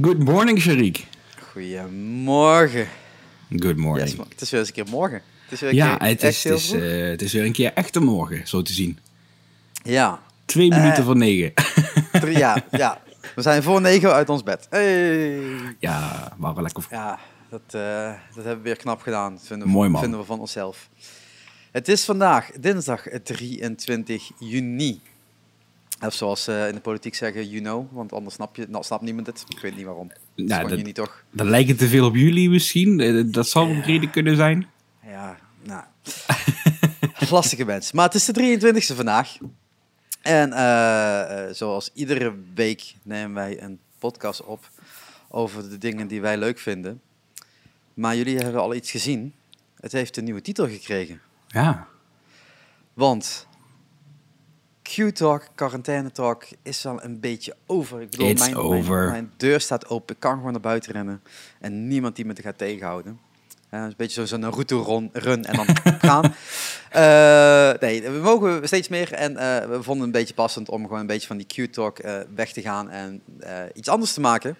Good morning, Sharik. Goedemorgen. Good morning. Yes. Het is weer eens een keer morgen. Het is weer een ja, keer het is, het, is, eh, het is weer een keer echte morgen, zo te zien. Ja. Twee minuten Eh. voor negen. Drie, ja, ja. We zijn voor negen uit ons bed. Hey. ja, maar wel lekker. Ja, dat, eh, dat hebben we weer knap gedaan. Dat vinden we, Mooi, man. vinden we van onszelf. Het is vandaag dinsdag 23 juni. Of zoals ze in de politiek zeggen, you know. Want anders snap je, nou, snapt niemand het. Ik weet niet waarom. Nou, gewoon dat- juni toch? Dat lijkt het te veel op jullie misschien. Eh, Dat zou een reden kunnen zijn. Ja, nou. Lastige mensen. Maar het is de 23e vandaag. En eh, eh, zoals iedere week nemen wij een podcast op over de dingen die wij leuk vinden. Maar jullie hebben al iets gezien. Het heeft een nieuwe titel gekregen. Ja. Want Q-Talk, quarantaine talk, is al een beetje over. Ik bedoel, mijn, over. Mijn, mijn deur staat open, ik kan gewoon naar buiten rennen. En niemand die me te gaat tegenhouden. Ja, een beetje zo- zo'n Naruto-run en dan gaan. Eh, nee, we mogen steeds meer. En eh, we vonden het een beetje passend om gewoon een beetje van die Q-Talk eh, weg te gaan en eh, iets anders te maken.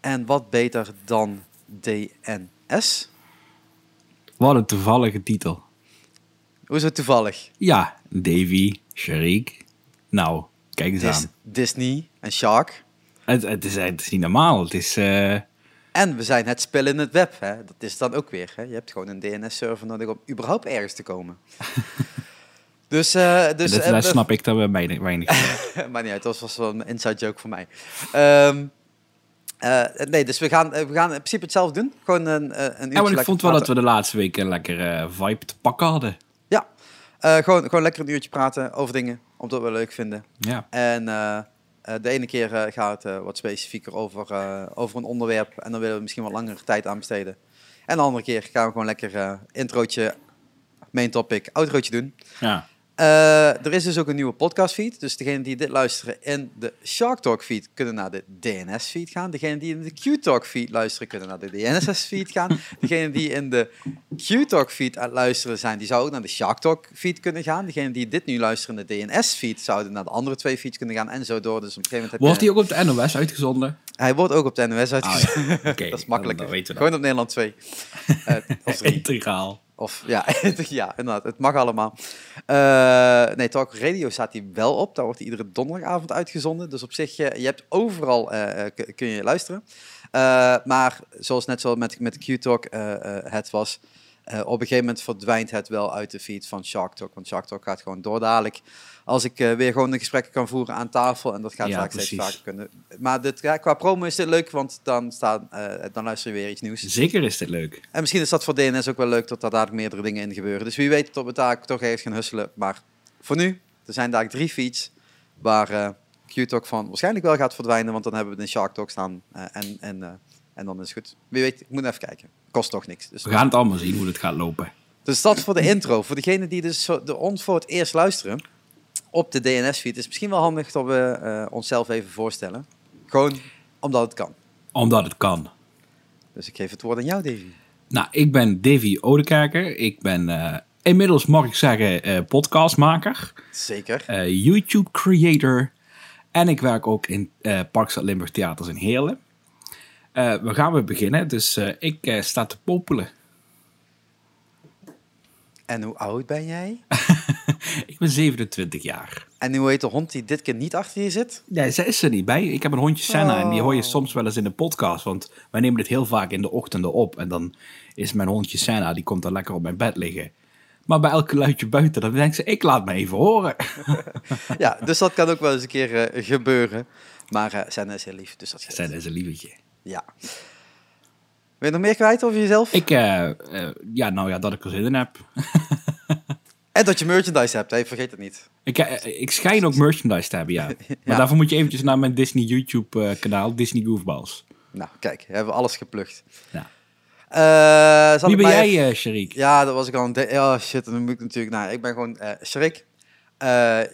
En wat beter dan DNS? Wat een toevallige titel. Hoe is het toevallig? Ja, Davy, Sharik. Nou, kijk eens Dis- aan. Disney en Shark. Het, het, is, het is niet normaal. Het is... eh, En we zijn het spel in het web. Hè? Dat is dan ook weer. Hè? Je hebt gewoon een DNS-server nodig om überhaupt ergens te komen. dus, eh, dus dat, eh, daar we- snap ik dan weinig. weinig maar niet uit, dat was wel een inside joke voor mij. Ehm, eh, nee, dus we gaan, we gaan in principe hetzelfde doen. Gewoon een, een uurtje ja, maar ik vond wel dat we de laatste week een lekker vibe te pakken hadden. Eh, gewoon, gewoon lekker een uurtje praten over dingen, omdat we leuk vinden. Ja. En eh, eh, de ene keer gaat het wat specifieker over, over een onderwerp. En dan willen we misschien wat langere tijd aan besteden. En de andere keer gaan we gewoon lekker introotje, main topic, outrootje doen. ja. Eh, er is dus ook een nieuwe podcastfeed. Dus degenen die dit luisteren in de Shark Talk feed kunnen naar de DNS feed gaan. Degenen die in de Q Talk feed luisteren kunnen naar de DNS feed gaan. Degenen die in de Q Talk feed aan het luisteren zijn, die zouden ook naar de Shark Talk feed kunnen gaan. Degenen die dit nu luisteren in de DNS feed zouden naar de andere twee feeds kunnen gaan en zo door. Dus op een gegeven moment Wordt die ook op de NOS uitgezonden? Hij wordt ook op de NOS uitgezonden. Ah, ja. Dat is we Gewoon op Nederland 2. Eh, of 3. Integraal. Of ja, ja, inderdaad, het mag allemaal. Eh, nee, Talk Radio staat hij wel op. Daar wordt hij iedere donderdagavond uitgezonden. Dus op zich, eh, je hebt overal eh, kun je luisteren. Maar zoals net zo met, met Q-Talk het was, eh, op een gegeven moment verdwijnt het wel uit de feed van Shark Talk. Want Shark Talk gaat gewoon door dadelijk. Als ik eh, weer gewoon een gesprek kan voeren aan tafel. En dat gaat Ja, vaak steeds vaker kunnen. Maar dit, ja, qua promo is dit leuk, want dan, staan, eh, dan luister je weer iets nieuws. Zeker is dit leuk. En misschien is dat voor DNS ook wel leuk, dat daar dadelijk meerdere dingen in gebeuren. Dus wie weet tot we daar toch ergens gaan husselen. Maar voor nu, er zijn daar drie feeds waar Q-Talk van waarschijnlijk wel gaat verdwijnen, want dan hebben we de Shark Talk staan en, en, en dan is het goed. Wie weet, ik moet even kijken. Kost toch niks. Dus, We gaan het allemaal zien hoe het gaat lopen. dus dat voor de intro. Voor degenen die dus de ons voor het eerst luisteren op de DNS-feed, is het misschien wel handig dat we eh, onszelf even voorstellen. Gewoon omdat het kan. Omdat het kan. Dus ik geef het woord aan jou, Davy. Nou, ik ben Davy Odekerker. Ik ben eh, inmiddels, mag ik zeggen, eh, podcastmaker. Zeker. eh, YouTube creator. En ik werk ook in Parkstad Limburg Theaters in Heerlen. Eh, we gaan weer beginnen. Dus eh, ik eh, sta te popelen. En hoe oud ben jij? ik ben 27 jaar. En hoe heet de hond die dit keer niet achter je zit? Nee, zij is er niet bij. Ik heb een hondje Senna en die hoor je soms wel eens in de podcast. Want wij nemen dit heel vaak in de ochtenden op. En dan is mijn hondje Senna, die komt dan lekker op mijn bed liggen. Maar bij elk geluidje buiten, dan denkt ze, ik laat me even horen. Ja, dus dat kan ook wel eens een keer gebeuren. Maar eh Senna is heel lief, dus dat scheelt. Senna is een lievetje. Ja. Wil je nog meer kwijt over jezelf? Ik, eh, eh, ja, nou ja, dat ik er zin in heb. En dat je merchandise hebt, hè? vergeet het niet. Ik, eh, ik schijn ook merchandise te hebben, ja. Maar daarvoor moet je eventjes naar mijn Disney YouTube kanaal, Disney Goofballs. Nou, kijk, hebben we alles geplukt. Ja. Eh, zal Wie ik ben jij, Sharik? Ja, dat was ik al de- Oh shit, dan moet ik natuurlijk... Nou, ik ben gewoon Sharik.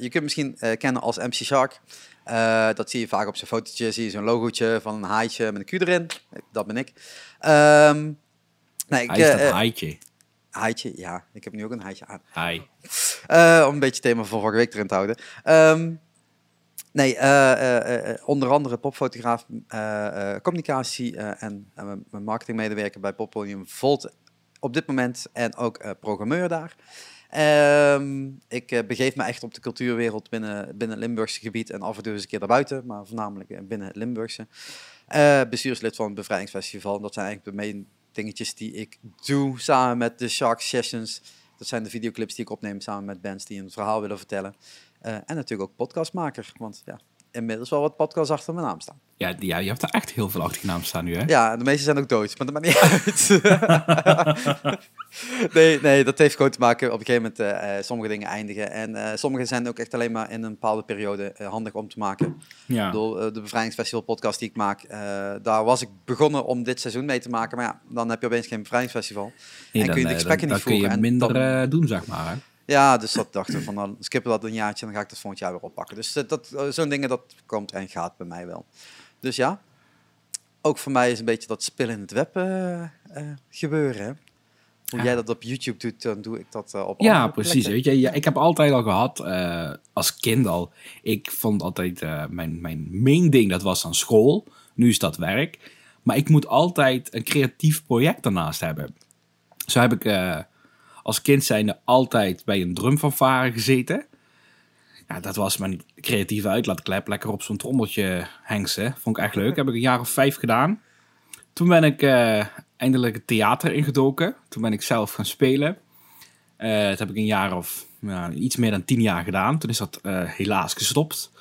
Je kunt misschien kennen als MC Shark. Eh, dat zie je vaak op zijn fotootje. Zie je zo'n logootje van een haaitje met een Q erin. Dat ben ik. Ehm nee, ik Hij is dat eh, eh, haaitje. haaitje, ja. Ik heb nu ook een haaitje aan. Hi. Eh, om een beetje het thema van vorige week erin te houden. Ehm, Nee, onder andere popfotograaf, communicatie en mijn- marketingmedewerker bij Poppodium Volt op dit moment en ook programmeur daar. Ehm, ik eh, begeef me echt op de cultuurwereld binnen, binnen het Limburgse gebied en af en toe eens een keer daarbuiten, maar voornamelijk eh, binnen het Limburgse. Eh, bestuurslid van het Bevrijdingsfestival. Dat zijn eigenlijk de main dingetjes die ik doe samen met de Shark Sessions. Dat zijn de videoclips die ik opneem samen met bands die een verhaal willen vertellen. En natuurlijk ook podcastmaker, want ja, inmiddels wel wat podcasts achter mijn naam staan. Ja, ja, je hebt er echt heel veel achter je naam staan nu, hè? Ja, de meeste zijn ook dood, maar dat maakt niet uit. nee, nee, dat heeft gewoon te maken op een gegeven moment eh, eh, sommige dingen eindigen. En eh, sommige zijn ook echt alleen maar in een bepaalde periode handig om te maken. Ja. Ik bedoel, eh, de Bevrijdingsfestival podcast die ik maak, daar was ik begonnen om dit seizoen mee te maken. Maar ja, dan heb je opeens geen Bevrijdingsfestival. Nee, en kun je de gesprekken dan, niet dan kun voeren. je En minder dan- doen, zeg maar. Hè? Ja, dus dat dachten we van, dan skippen we dat een jaartje en dan ga ik dat volgend jaar weer oppakken. Dus eh, dat, eh, zo'n dingen, dat komt en gaat bij mij wel. Dus ja, ook voor mij is een beetje dat spil in het web eh, gebeuren. Hè? Hoe Ja. jij dat op YouTube doet, dan doe ik dat op Ja, precies. Weet je, ja, ik heb altijd al gehad, eh, als kind al, ik vond altijd mijn, mijn main ding, dat was dan school. Nu is dat werk. Maar ik moet altijd een creatief project daarnaast hebben. Zo heb ik als kind zijnde altijd bij een drumfanfare gezeten. Ja, dat was mijn creatieve uitlaatklep. Lekker op zo'n trommeltje hengsen. Vond ik echt leuk. Heb ik een jaar of vijf gedaan. Toen ben ik eh, eindelijk het theater ingedoken. Toen ben ik zelf gaan spelen. Eh, dat heb ik een jaar of iets meer dan tien jaar gedaan. Toen is dat eh, helaas gestopt.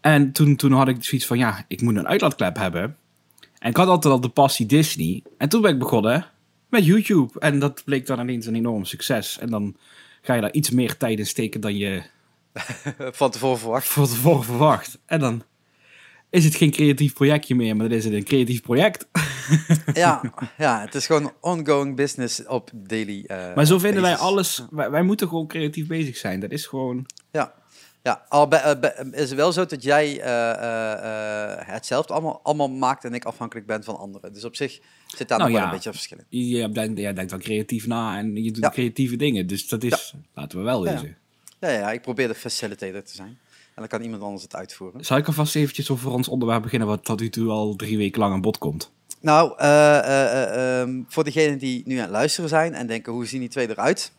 En toen, toen had ik zoiets van, ja, ik moet een uitlaatklep hebben. En ik had altijd al de passie Disney. En toen ben ik begonnen met YouTube. En dat bleek dan ineens een enorm succes. En dan ga je daar iets meer tijd in steken dan je Van tevoren verwacht. van tevoren verwacht. En dan is het geen creatief projectje meer, maar dan is het een creatief project. ja, ja, het is gewoon ongoing business op daily eh, Maar zo vinden wij alles, wij, wij moeten gewoon creatief bezig zijn. Dat is gewoon... Ja, ja al eh, bij- is het wel zo dat jij eh, eh, eh, hetzelfde allemaal, allemaal maakt en ik afhankelijk ben van anderen. Dus op zich zit daar Nou nog wel een beetje verschil in. Je denkt, jij denkt dan creatief na en je doet Ja. creatieve dingen. Dus dat is, laten we wel Ja. wezen. Ja, ja, ik probeer de facilitator te zijn. En dan kan iemand anders het uitvoeren. Zal ik alvast eventjes over ons onderwerp beginnen, wat tot nu toe al drie weken lang aan bod komt? Nou, eh, eh, eh, ehm, voor degenen die nu aan het luisteren zijn en denken, hoe zien die twee eruit?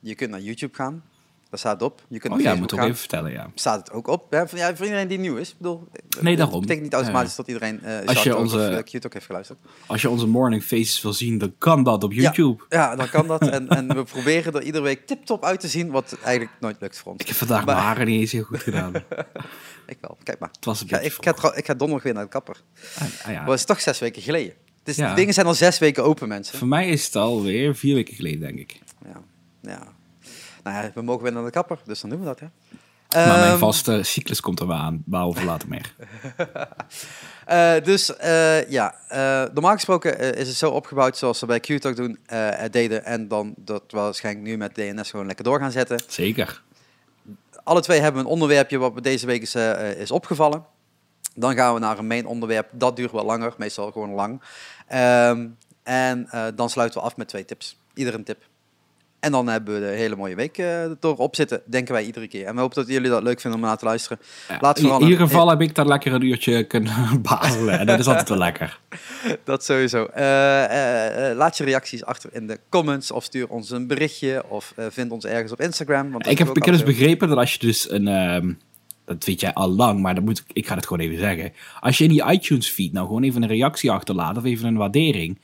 Je kunt naar YouTube gaan. Daar staat op. Je kunt Oh ja, moet ook gaan. even vertellen, ja. Staat het ook op. Hè? Voor, ja, voor iedereen die nieuw is. Ik bedoel, Nee, daarom. betekent niet automatisch Ja. dat iedereen eh Als je onze- of eh, heeft geluisterd. Als je onze morning faces wil zien, dan kan dat op YouTube. Ja, dan kan dat. En, en we proberen er iedere week tip-top uit te zien, wat eigenlijk nooit lukt voor ons. Ik heb vandaag Maar- mijn haren niet eens heel goed gedaan. Ik wel. Kijk maar. Het was een Ik ga, ik, ga, trouw- ik ga donderdag weer naar de kapper. Ah, ah ja. Dat is toch zes weken geleden. Dus Ja. de dingen zijn al zes weken open, mensen. Voor mij is het alweer vier weken geleden, denk ik. Ja. ja. Nou ja, we mogen weer naar de kapper, dus dan doen we dat. Maar mijn Ehm, vaste cyclus komt er wel aan, over later meer. eh, dus eh, ja, eh, normaal gesproken is het zo opgebouwd zoals ze bij Q-Talk doen, deden. En dan dat we waarschijnlijk nu met DNS gewoon lekker door gaan zetten. Zeker. Alle twee hebben een onderwerpje wat deze week is, is opgevallen. Dan gaan we naar een main onderwerp. Dat duurt wel langer, meestal gewoon lang. Ehm, en dan sluiten we af met twee tips. Ieder een tip. En dan hebben we de hele mooie week eh erop zitten, denken wij iedere keer. En we hopen dat jullie dat leuk vinden om naar te luisteren. Ja, Laat in, vooral in ieder geval heb ik daar lekker een uurtje kunnen bazelen. En dat is altijd wel lekker. Dat sowieso. Eh, eh, laat je reacties achter in de comments of stuur ons een berichtje of vind ons ergens op Instagram. Want Ik heb, ik heb dus begrepen dat als je dus een... ehm, dat weet jij al lang, maar dat moet, ik- ik ga het gewoon even zeggen. Als je in die iTunes feed nou gewoon even een reactie achterlaat of even een waardering,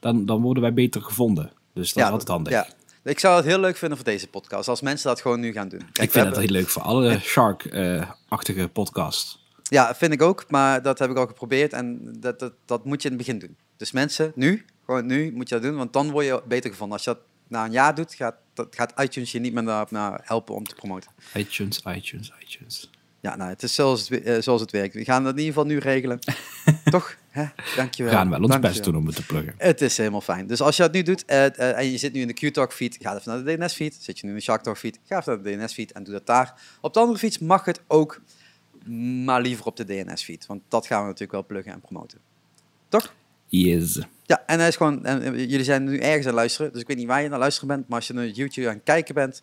dan, dan worden wij beter gevonden. Dus dat is altijd handig. Ja. Ik zou het heel leuk vinden voor deze podcast, als mensen dat gewoon nu gaan doen. Kijk, ik vind het hebben- heel leuk voor alle Shark-achtige podcasts. Ja, vind ik ook, maar dat heb ik al geprobeerd en dat, dat, dat moet je in het begin doen. Dus mensen, nu, gewoon nu moet je dat doen, want dan word je beter gevonden. Als je dat na een jaar doet, gaat, dat, gaat iTunes je niet meer naar, naar helpen om te promoten. iTunes, iTunes, iTunes. Ja, nou, het is zoals het, eh, zoals het werkt. We gaan dat in ieder geval nu regelen. Toch? Hè? We Dankjewel. gaan wel ons Dankjewel. best doen om het te pluggen. Het is helemaal fijn. Dus als je dat nu doet eh, eh, en je zit nu in de Q-Talk feed, ga even naar de DNS feed. Zit je nu in de Shark Talk feed, ga even naar de DNS feed en doe dat daar. Op de andere fiets mag het ook, maar liever op de DNS feed. Want dat gaan we natuurlijk wel pluggen en promoten. Toch? Yes. Ja, en hij is gewoon, en, jullie zijn nu ergens aan het luisteren, dus ik weet niet waar je naar luisteren bent, maar als je naar YouTube aan het kijken bent,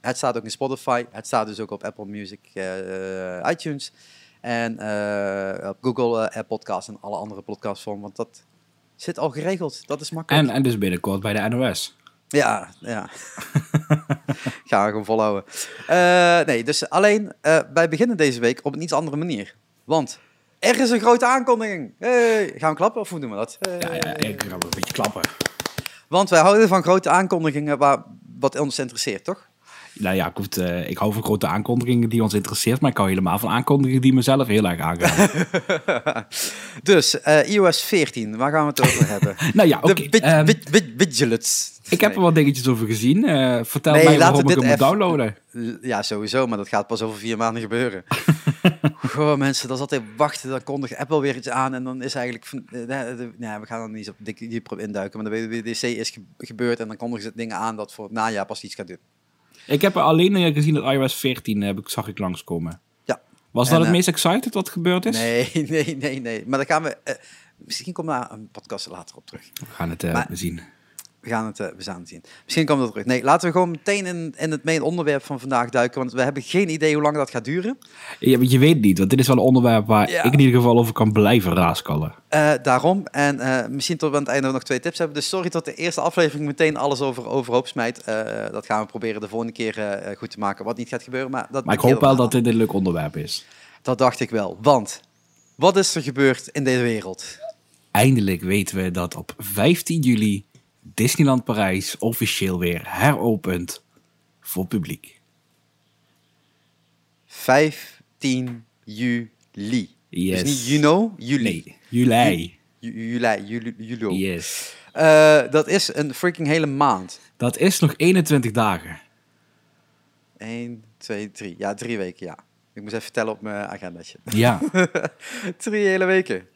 Het staat ook in Spotify. Het staat dus ook op Apple Music, eh, iTunes. En eh, op Google eh, Podcast en alle andere podcastvormen. Want dat zit al geregeld. Dat is makkelijk. En, en dus binnenkort bij de NOS. Ja, ja. Gaan we gewoon volhouden. Eh, nee, dus alleen, eh, wij beginnen deze week op een iets andere manier. Want er is een grote aankondiging. Hey. Gaan we klappen of hoe doen we dat? Hey. Ja, ja, ik ga wel een beetje klappen. Want wij houden van grote aankondigingen waar, wat ons interesseert, toch? Nou ja, ik, hou van grote aankondigingen die ons interesseert, maar ik hou helemaal van aankondigingen die mezelf heel erg aangaan. dus, eh, iOS 14, waar gaan we het over hebben? nou ja, oké. De wid- ehm, ik heb er wat dingetjes over gezien. Eh, vertel Nee, mij waarom we ik hem moet downloaden. Ja, sowieso, maar dat gaat pas over vier maanden gebeuren. Goh, mensen, dat is altijd wachten. Dan kondigt Apple weer iets aan en dan is eigenlijk... Eh, we gaan er niet zo dik dieper op induiken, maar de WWDC is ge- gebeurd en dan kondigen ze dingen aan dat voor het najaar pas iets gaat doen. Ik heb er alleen gezien dat iOS 14 heb ik, zag ik langskomen. Ja. Was En, dat het eh, meest excited wat gebeurd is? Nee, nee, nee, nee. Maar dan gaan we... eh, misschien komen we daar een podcast later op terug. We gaan het eh, Maar- zien. We gaan het, eh, we gaan het zien. Misschien komt dat terug. Nee, laten we gewoon meteen in, in het main onderwerp van vandaag duiken, want we hebben geen idee hoe lang dat gaat duren. Ja, je weet niet, want dit is wel een onderwerp waar Ja. ik in ieder geval over kan blijven raaskallen. Eh, daarom. En eh, misschien tot we aan het einde nog twee tips hebben. Dus sorry dat de eerste aflevering meteen alles over, overhoop smijt. Dat gaan we proberen de volgende keer goed te maken. Wat niet gaat gebeuren. Maar, dat Maar ik hoop wel dat dit een leuk onderwerp is. Dat dacht ik wel. Want, wat is er gebeurd in deze wereld? Eindelijk weten we dat op 15 juli Disneyland Parijs officieel weer heropent voor publiek. 15 juli. Yes. Dus niet juni, juli. Nee, juli. Ju- Juli, juli, juli. Yes. Eh, dat is een freaking hele maand. Dat is nog 21 dagen. 1, 2, 3. Ja, drie weken, ja. Ik moest even tellen op mijn agendaatje. Ja, drie hele weken.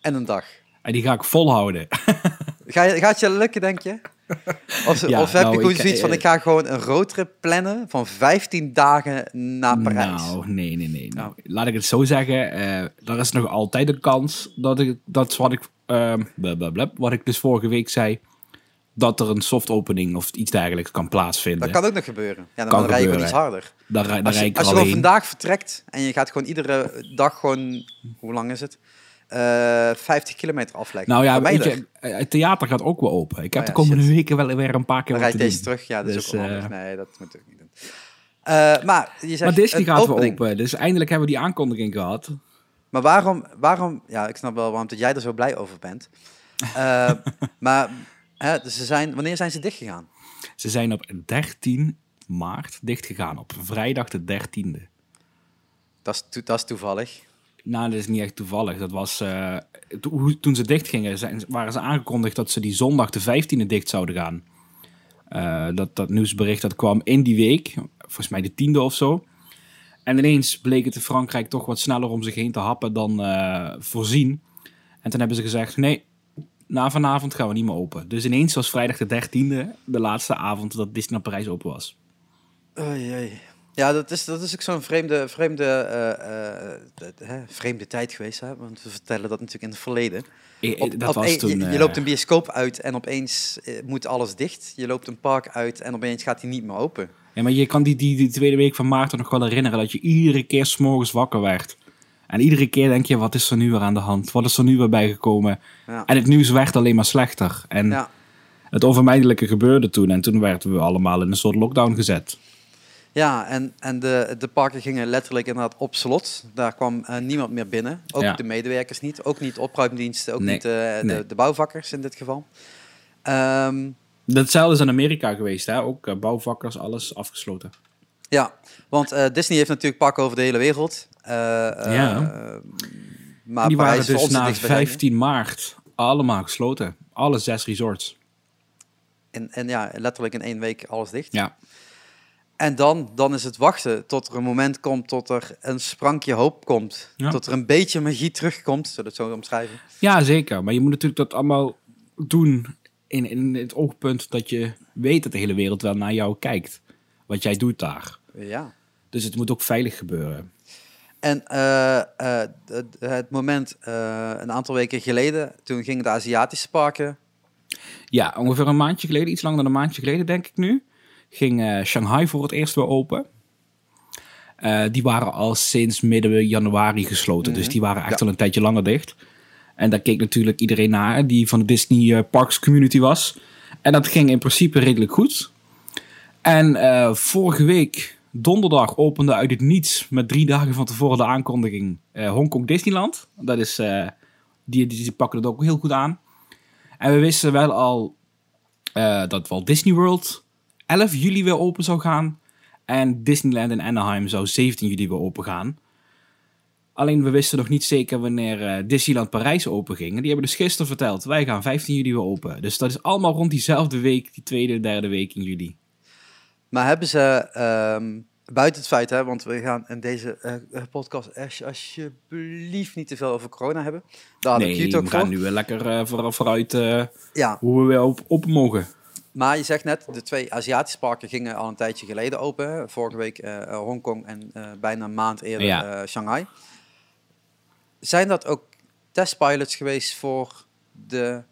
En een dag. en die ga ik volhouden. Ga gaat je lukken, denk je? Of, Ja, of heb nou, je gewoon ik- zoiets van, ik ga gewoon een roadtrip plannen van 15 dagen naar Parijs? Nou, nee, nee, nee. Nou, laat ik het zo zeggen. eh er is nog altijd een kans dat ik, dat is wat ik, ehm, blablabla, wat ik dus vorige week zei, dat er een soft opening of iets dergelijks kan plaatsvinden. dat kan ook nog gebeuren. Ja, dan, Kan dan rij je gewoon iets harder. Daar Als je, als je gewoon vandaag vertrekt en je gaat gewoon iedere dag gewoon, hoe lang is het? Eh 50 kilometer afleggen. Nou ja, weet je, eh, het theater gaat ook wel open. Ik heb Oh de komende shit. weken wel weer een paar keer te deze doen. terug. Ja, dat is Dus, ook onhandig. eh, Nee, dat moet ik ook niet doen. Eh, maar je zegt, Maar Disney gaat opening. open. Dus eindelijk hebben we die aankondiging gehad. Maar waarom, waarom, ja, ik snap wel waarom dat jij er zo blij over bent. Eh, maar hè, dus ze zijn, wanneer zijn ze dichtgegaan? Ze zijn op 13 maart dichtgegaan. Op vrijdag de 13e. Dat is, to- dat is toevallig. Nou, dat is niet echt toevallig. Dat was, eh, toen ze dicht gingen, waren ze aangekondigd dat ze die zondag de 15e dicht zouden gaan. Eh, dat, dat nieuwsbericht dat kwam in die week, volgens mij de tiende of zo. En ineens bleek het in Frankrijk toch wat sneller om zich heen te happen dan eh, voorzien. En toen hebben ze gezegd, nee, na vanavond gaan we niet meer open. Dus ineens was vrijdag de 13e de laatste avond dat Disneyland Parijs open was. Ja, dat is, dat is ook zo'n vreemde, vreemde, eh, eh, hè, vreemde tijd geweest. Hè? Want we vertellen dat natuurlijk in het verleden. Op- dat op was een- toen... je, je eh, loopt een bioscoop uit en opeens moet alles dicht. Je loopt een park uit en opeens gaat hij niet meer open. Ja, maar je kan die, die, die tweede week van maart nog wel herinneren dat je iedere keer s'morgens wakker werd. En iedere keer denk je, wat is er nu weer aan de hand? Wat is er nu weer bijgekomen? Ja. En het nieuws werd alleen maar slechter. En Ja. het onvermijdelijke gebeurde toen. En toen werden we allemaal in een soort lockdown gezet. Ja, en, en de, de parken gingen letterlijk inderdaad op slot. Daar kwam eh, niemand meer binnen. Ook Ja. de medewerkers niet. Ook niet opruimdiensten. Ook Nee, niet eh, nee. de, de bouwvakkers in dit geval. Ehm, Hetzelfde is in Amerika geweest. Hè? Ook eh, bouwvakkers, alles afgesloten. ja, want Disney heeft natuurlijk parken over de hele wereld. Ja. maar die waren dus na dichtstbijzijnde. 15 maart allemaal gesloten. Alle zes resorts. En, en ja, letterlijk in één week alles dicht. Ja. En dan, dan is het wachten tot er een moment komt, tot er een sprankje hoop komt. Ja. Tot er een beetje magie terugkomt, zullen we het zo omschrijven. ja, zeker. Maar je moet natuurlijk dat allemaal doen in, in het oogpunt dat je weet dat de hele wereld wel naar jou kijkt. Wat jij doet daar. Ja. Dus het moet ook veilig gebeuren. En eh, eh, het- moment, eh, een aantal weken geleden, toen gingen de Aziatische parken. Ja, ongeveer een maandje geleden, iets langer dan een maandje geleden denk ik nu, ging eh, Shanghai voor het eerst weer open. Eh, die waren al sinds midden januari gesloten. Dus die waren echt Ja. al een tijdje langer dicht. En daar keek natuurlijk iedereen naar die van de Disney eh, Parks community was. En dat ging in principe redelijk goed. En vorige week, donderdag, opende uit het niets met drie dagen van tevoren de aankondiging Hongkong Disneyland. Dat is, die, die, die pakken het ook heel goed aan. En we wisten wel al dat Walt Disney World 11 juli weer open zou gaan. En Disneyland in Anaheim zou 17 juli weer open gaan. Alleen we wisten nog niet zeker wanneer eh, Disneyland Parijs open ging. En die hebben dus gisteren verteld, wij gaan 15 juli weer open. Dus dat is allemaal rond diezelfde week, die tweede, derde week in juli. Maar hebben ze, ehm, buiten het feit, hè, want we gaan in deze eh, podcast als- alsjeblieft niet te veel over corona hebben. Daar nee, het ook we gaan voor. nu weer lekker eh, voor, vooruit Ja, hoe we weer op, open mogen. Maar je zegt net, de twee Aziatische parken gingen al een tijdje geleden open. hè. Vorige week eh, eh, Hongkong en eh, bijna een maand eerder Ja. Shanghai. Zijn dat ook testpilots geweest voor de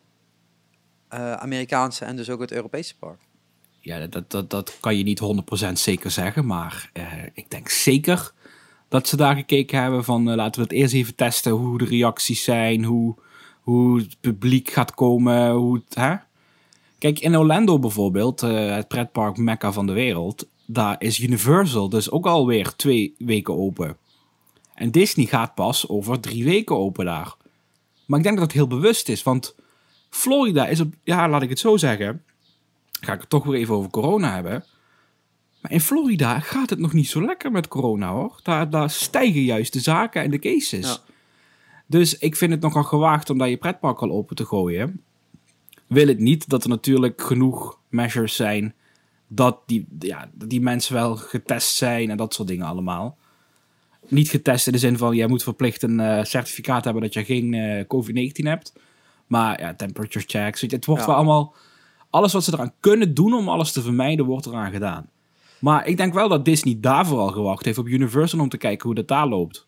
Amerikaanse en dus ook het Europese park? Ja, dat, dat, dat kan je niet 100% zeker zeggen. Maar ik denk zeker dat ze daar gekeken hebben van laten we het eerst even testen hoe de reacties zijn, hoe, hoe het publiek gaat komen, hoe het, hè? Kijk, in Orlando bijvoorbeeld, eh, het pretpark mecca van de wereld, daar is Universal dus ook alweer twee weken open. En Disney gaat pas over drie weken open daar. Maar ik denk dat het heel bewust is, want Florida is op, ja, laat ik het zo zeggen, ga ik het toch weer even over corona hebben. Maar in Florida gaat het nog niet zo lekker met corona hoor. Daar, daar stijgen juist de zaken en de cases. Ja. Dus ik vind het nogal gewaagd om daar je pretpark al open te gooien. Wil het niet dat er natuurlijk genoeg measures zijn dat die, ja, dat die mensen wel getest zijn en dat soort dingen allemaal. Niet getest in de zin van jij moet verplicht een eh, certificaat hebben dat je geen eh, COVID-19 hebt. Maar ja, temperature checks. Het wordt Ja. wel allemaal. Alles wat ze eraan kunnen doen om alles te vermijden, wordt eraan gedaan. Maar ik denk wel dat Disney daar vooral gewacht heeft op Universal om te kijken hoe dat daar loopt.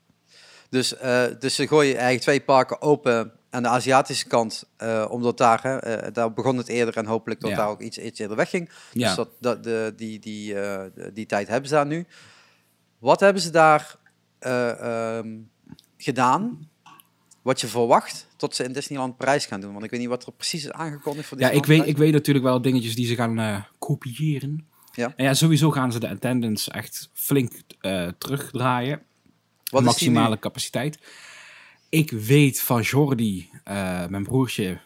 Dus, eh, dus ze gooien eigenlijk twee parken open aan de Aziatische kant, eh, omdat daar, hè, eh, daar begon het eerder en hopelijk dat Ja. daar ook iets, iets eerder wegging. Ja. Dus dat, dat, de, die, die, eh, die tijd hebben ze daar nu. Wat hebben ze daar eh, ehm, gedaan? Wat je verwacht tot ze in Disneyland Parijs gaan doen? Want ik weet niet wat er precies is aangekondigd voor Ja, ik weet, ik weet natuurlijk wel dingetjes die ze gaan kopiëren. Ja. En ja, sowieso gaan ze de attendance echt flink terugdraaien. Wat maximale capaciteit. Ik weet van Jordi, eh, mijn broertje,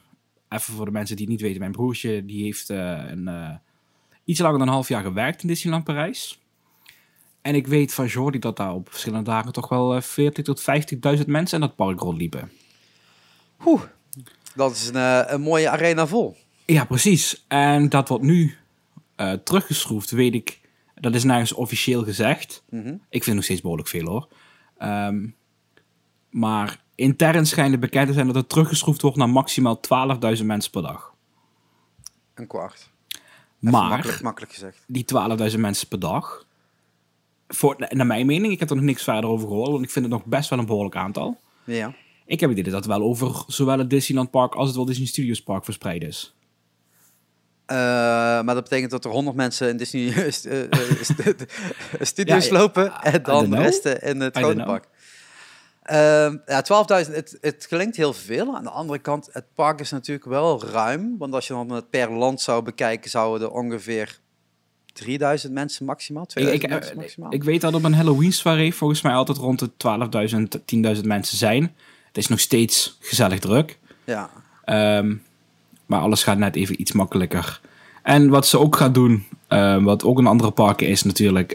even voor de mensen die het niet weten, mijn broertje die heeft eh, een, eh, iets langer dan een half jaar gewerkt in Disneyland Parijs. En ik weet van Jordi dat daar op verschillende dagen toch wel eh, 40 tot 50.000 mensen in dat park rondliepen. Oeh, dat is een, een mooie arena vol. Ja, precies. En dat wordt nu eh, teruggeschroefd, weet ik. Dat is nergens officieel gezegd. Mhm. Ik vind het nog steeds behoorlijk veel hoor. Ehm, maar intern schijnt het bekend te zijn dat het teruggeschroefd wordt naar maximaal 12.000 mensen per dag. Een kwart. Even maar Makkelijk, makkelijk gezegd. die 12.000 mensen per dag, voor, naar mijn mening, ik heb er nog niks verder over gehoord, want ik vind het nog best wel een behoorlijk aantal. Ja. Ik heb het idee dat het wel over zowel het Disneyland Park als het Walt Disney Studios Park verspreid is. Eh, maar dat betekent dat er 100 mensen in Disney eh, eh, st- studios Ja, lopen en dan de rest in het grote park. Ehm, ja, 12.000, het, het klinkt heel veel. Aan de andere kant, het park is natuurlijk wel ruim. Want als je dan het per land zou bekijken, zouden er ongeveer 3000 mensen maximaal, Ik, 2000 ik, mensen maximaal. ik weet dat op een Halloween soirée volgens mij altijd rond de 12.000, 10.000 mensen zijn. Het is nog steeds gezellig druk. ja. Ehm, maar alles gaat net even iets makkelijker. En wat ze ook gaan doen, ehm, wat ook een andere parken is natuurlijk,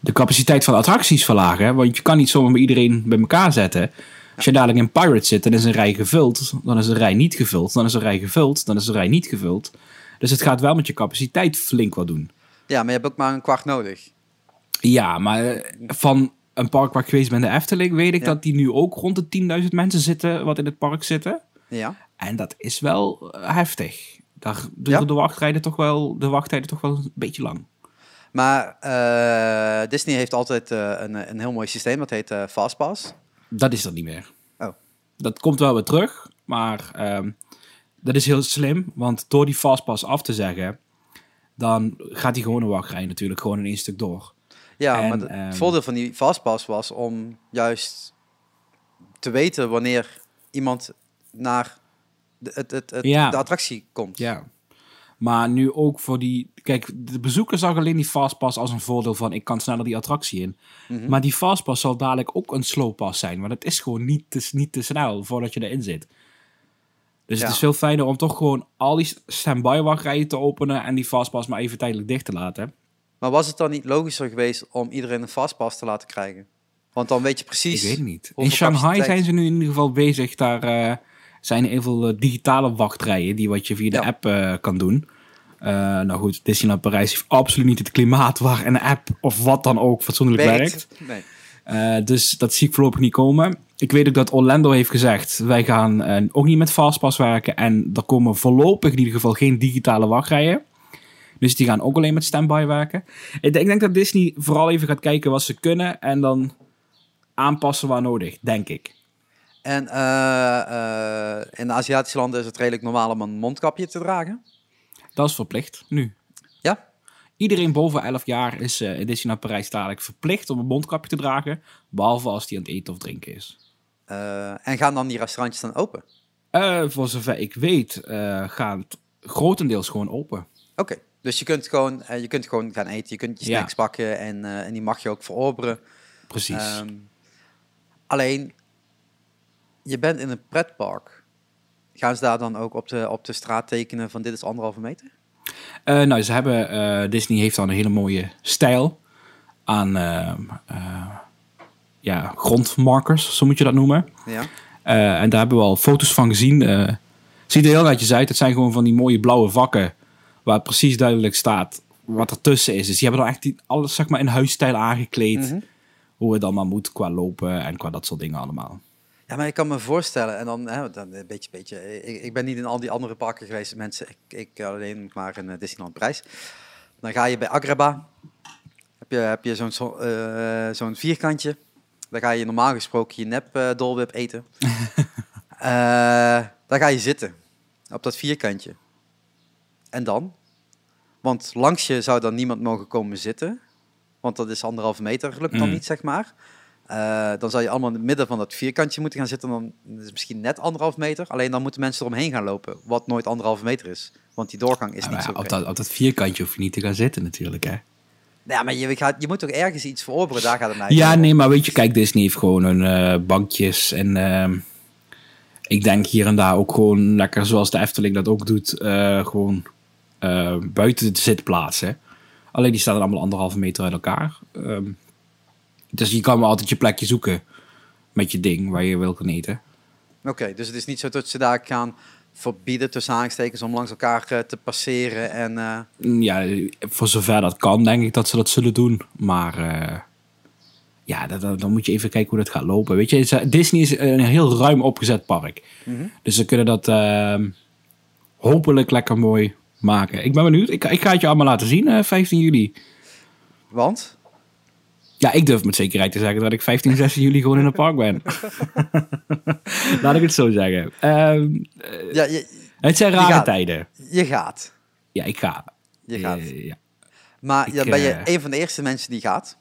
de capaciteit van de attracties verlagen. Want je kan niet zomaar iedereen bij elkaar zetten. Als je dadelijk in Pirates zit, dan is een rij gevuld. Dan is een rij niet gevuld. Dan is een rij gevuld. Dan is een rij niet gevuld. Dus het gaat wel met je capaciteit flink wat doen. ja, maar je hebt ook maar een kwart nodig. Ja, maar eh, van een park waar ik geweest ben, de Efteling, weet ik Ja. dat die nu ook rond de 10.000 mensen zitten wat in het park zitten. Ja. En dat is wel eh, heftig. Daar duren Ja? de, wachtrijden toch wel, de wachttijden toch wel een beetje lang. Maar eh, Disney heeft altijd eh, een, een heel mooi systeem, dat heet eh, Fastpass. Dat is er niet meer. Oh. Dat komt wel weer terug, maar ehm, dat is heel slim. Want door die fastpass af te zeggen, dan gaat die gewone wachtrij natuurlijk gewoon in één stuk door. Ja, En, maar ehm, het voordeel van die fastpass was om juist te weten wanneer iemand naar de, het, het, het- Ja. de attractie komt. Ja. Maar nu ook voor die... Kijk, de bezoeker zag alleen die fastpass als een voordeel van... ik kan sneller die attractie in. Mhm. Maar die fastpass zal dadelijk ook een slowpass zijn. Want het is gewoon niet te, niet te snel voordat je erin zit. Dus Ja. het is veel fijner om toch gewoon al die standby wachtrijen te openen... en die fastpass maar even tijdelijk dicht te laten. Maar was het dan niet logischer geweest om iedereen een fastpass te laten krijgen? Want dan weet je precies. Ik weet het niet. In Shanghai zijn ze nu in ieder geval bezig. Daar eh, zijn heel veel eh, digitale wachtrijen die wat je via de Ja. app eh, kan doen. Eh, nou goed, Disneyland Parijs heeft absoluut niet het klimaat waar een app of wat dan ook fatsoenlijk werkt. Nee. Dus dat zie ik voorlopig niet komen. Ik weet ook dat Orlando heeft gezegd, wij gaan ook niet met Fastpass werken. En er komen voorlopig in ieder geval geen digitale wachtrijen. Dus die gaan ook alleen met standby werken. Ik denk, ik denk dat Disney vooral even gaat kijken wat ze kunnen en dan aanpassen waar nodig, denk ik. En eh, eh, in de Aziatische landen is het redelijk normaal om een mondkapje te dragen. Dat is verplicht, nu. Ja? Iedereen boven 11 jaar is eh in Disneyland Parijs dadelijk verplicht om een mondkapje te dragen. Behalve als die aan het eten of drinken is. En gaan dan die restaurantjes dan open? Voor zover ik weet, eh gaan het grotendeels gewoon open. Oké, dus je kunt, gewoon, je kunt gewoon gaan eten, je kunt je Ja. snacks pakken en, en die mag je ook verorberen. Precies. Ehm, alleen, je bent in een pretpark. Gaan ze daar dan ook op de, op de straat tekenen van dit is anderhalve meter? Eh, nou, ze hebben, eh, Disney heeft dan een hele mooie stijl aan eh, ja, grondmarkers, zo moet je dat noemen. Ja. En daar hebben we al foto's van gezien. Ziet er heel netjes uit. Het zijn gewoon van die mooie blauwe vakken waar precies duidelijk staat wat er tussen is. Dus die hebben dan echt die, alles zeg maar in huisstijl aangekleed. Mhm. Hoe het allemaal moet qua lopen en qua dat soort dingen allemaal. Ja, maar ik kan me voorstellen, en dan, hè, dan een beetje, beetje ik, ik ben niet in al die andere parken geweest, mensen, ik, ik alleen maar in eh, Disneyland Prijs. Dan ga je bij Agrabah, heb je, heb je zo'n zo, eh, zo'n vierkantje, dan ga je normaal gesproken je nep eh, dolwip eten. Eh, daar ga je zitten, op dat vierkantje. En dan? Want langs je zou dan niemand mogen komen zitten, want dat is anderhalve meter, lukt dan Mm. niet, zeg maar. Eh, dan zou je allemaal in het midden van dat vierkantje moeten gaan zitten. Dan is het misschien net anderhalf meter. Alleen dan moeten mensen eromheen gaan lopen. Wat nooit anderhalve meter is. Want die doorgang is niet maar zo op, dat, op dat vierkantje hoef je niet te gaan zitten natuurlijk. Hè? Ja, maar je, gaat, je moet toch ergens iets verorberen. Daar gaat het naar. Ja, nee, maar weet je, kijk, Disney heeft gewoon hun eh, bankjes en ehm, ik denk hier en daar ook gewoon lekker zoals de Efteling dat ook doet, eh, gewoon buiten de zitplaatsen. Alleen die staan dan allemaal anderhalve meter uit elkaar. Ehm, dus je kan wel altijd je plekje zoeken met je ding waar je wil gaan eten. Oké, dus het is niet zo dat ze daar gaan verbieden tussen aanstekens om langs elkaar eh, te passeren. En, eh, Ja, voor zover dat kan, denk ik dat ze dat zullen doen. Maar eh, ja, dat, dat- dan moet je even kijken hoe dat gaat lopen. Weet je, Disney is een heel ruim opgezet park. mhm. Dus ze kunnen dat ehm, hopelijk lekker mooi maken. Ik ben benieuwd. Ik, ik ga het je allemaal laten zien, eh, 15 juli. Want? Ja, ik durf met zekerheid te zeggen dat ik 15, 16 juli gewoon in het park ben. Laat ik het zo zeggen. Ehm, Ja, je, het zijn Je rare gaat. tijden. je gaat. Ja, ik ga. Je gaat. Eh, ja. Maar ik, ja, ben je eh, een van de eerste mensen die gaat?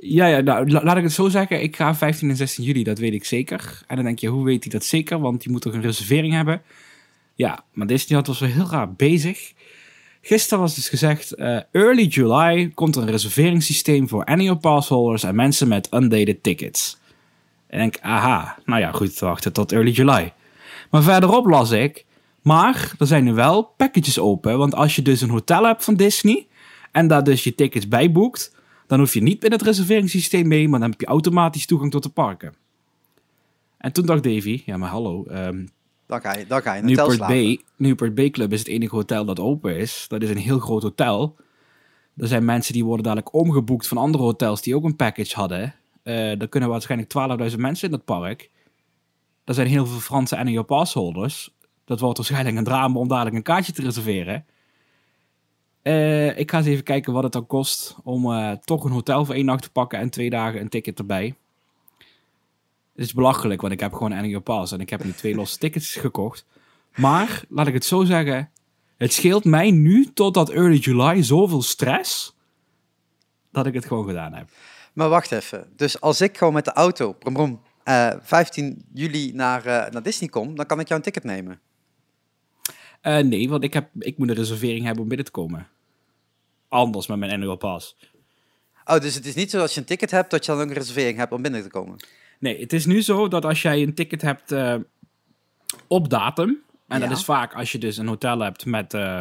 Ja, ja nou, la- laat ik het zo zeggen. Ik ga 15 en 16 juli, dat weet ik zeker. En dan denk je, hoe weet hij dat zeker? Want je moet toch een reservering hebben? Ja, maar Disneyland was wel heel raar bezig. Gisteren was dus gezegd, eh, early July komt er een reserveringssysteem voor annual passholders en mensen met undated tickets. En ik denk, aha, nou ja, goed, wachten tot early July. Maar verderop las ik, maar er zijn nu wel packages open. Want als je dus een hotel hebt van Disney en daar dus je tickets bij boekt, dan hoef je niet met het reserveringssysteem mee, maar dan heb je automatisch toegang tot de parken. En toen dacht Davy, ja maar hallo, ehm, Dan ga je, dan ga je in een hotel Newport slapen. Bay, Newport Bay Club is het enige hotel dat open is. Dat is een heel groot hotel. Er zijn mensen die worden dadelijk omgeboekt van andere hotels die ook een package hadden. Eh er kunnen waarschijnlijk 12.000 mensen in dat park. Er zijn heel veel Franse annual passholders. Dat wordt waarschijnlijk een drama om dadelijk een kaartje te reserveren. Eh, ik ga eens even kijken wat het dan kost om eh, toch een hotel voor één nacht te pakken en twee dagen een ticket erbij. Het is belachelijk, want ik heb gewoon een annual pass en ik heb nu twee losse tickets gekocht. Maar, laat ik het zo zeggen, Het scheelt mij nu tot dat early July zoveel stress dat ik het gewoon gedaan heb. Maar wacht even. Dus als ik gewoon met de auto, brom, brom, eh, 15 juli naar, eh, naar Disney kom, dan kan ik jou een ticket nemen. Eh, nee, want ik, heb, ik moet een reservering hebben om binnen te komen. Anders met mijn annual pass. Oh, dus het is niet zo als je een ticket hebt dat je dan ook een reservering hebt om binnen te komen. Nee, het is nu zo dat als jij een ticket hebt eh, op datum, en Ja. dat is vaak als je dus een hotel hebt met eh,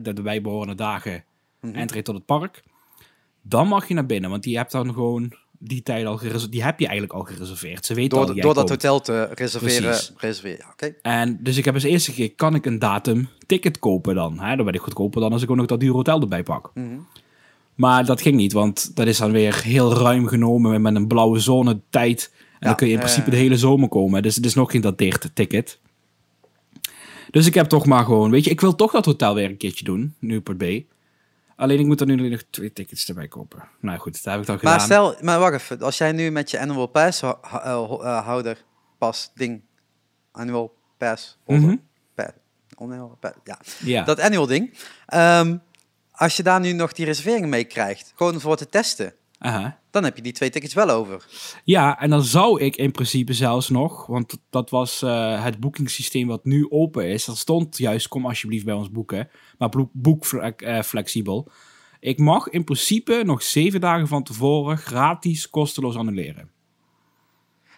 de, de bijbehorende dagen, Mhm. entree tot het park, dan mag je naar binnen, want die hebt dan gewoon die tijd al gereserveerd. Die heb je eigenlijk al gereserveerd. Ze weten al Door, dat jij door dat komt. hotel te reserveren. Reserveren. Ja. En dus ik heb als eerste keer, kan ik een datum ticket kopen dan? Hè? Dan ben ik goedkoper dan als ik ook nog dat dure hotel erbij pak. Mhm. Maar dat ging niet, want dat is dan weer heel ruim genomen met een blauwe zone tijd. En dan kun je in principe ja. de hele zomer komen. Dus het is nog geen dateerd ticket. Dus ik heb toch maar gewoon, weet je, ik wil toch dat hotel weer een keertje doen, Newport Bay. Alleen ik moet er nu nog twee tickets erbij kopen. Nou goed, dat heb ik dan Maar gedaan. stel, maar wacht even. Als jij nu met je annual pass eh, eh, houder, pas, ding, annual pass, holder, Mhm. annual pass, ja. ja. dat annual ding. Ehm, als je daar nu nog die reservering mee krijgt, gewoon voor te testen, Aha. dan heb je die twee tickets wel over. Ja, en dan zou ik in principe zelfs nog, want dat was eh, het boekingssysteem wat nu open is. Dat stond juist, kom alsjeblieft bij ons boeken, maar boek, eh, flexibel. Ik mag in principe nog zeven dagen van tevoren gratis kosteloos annuleren.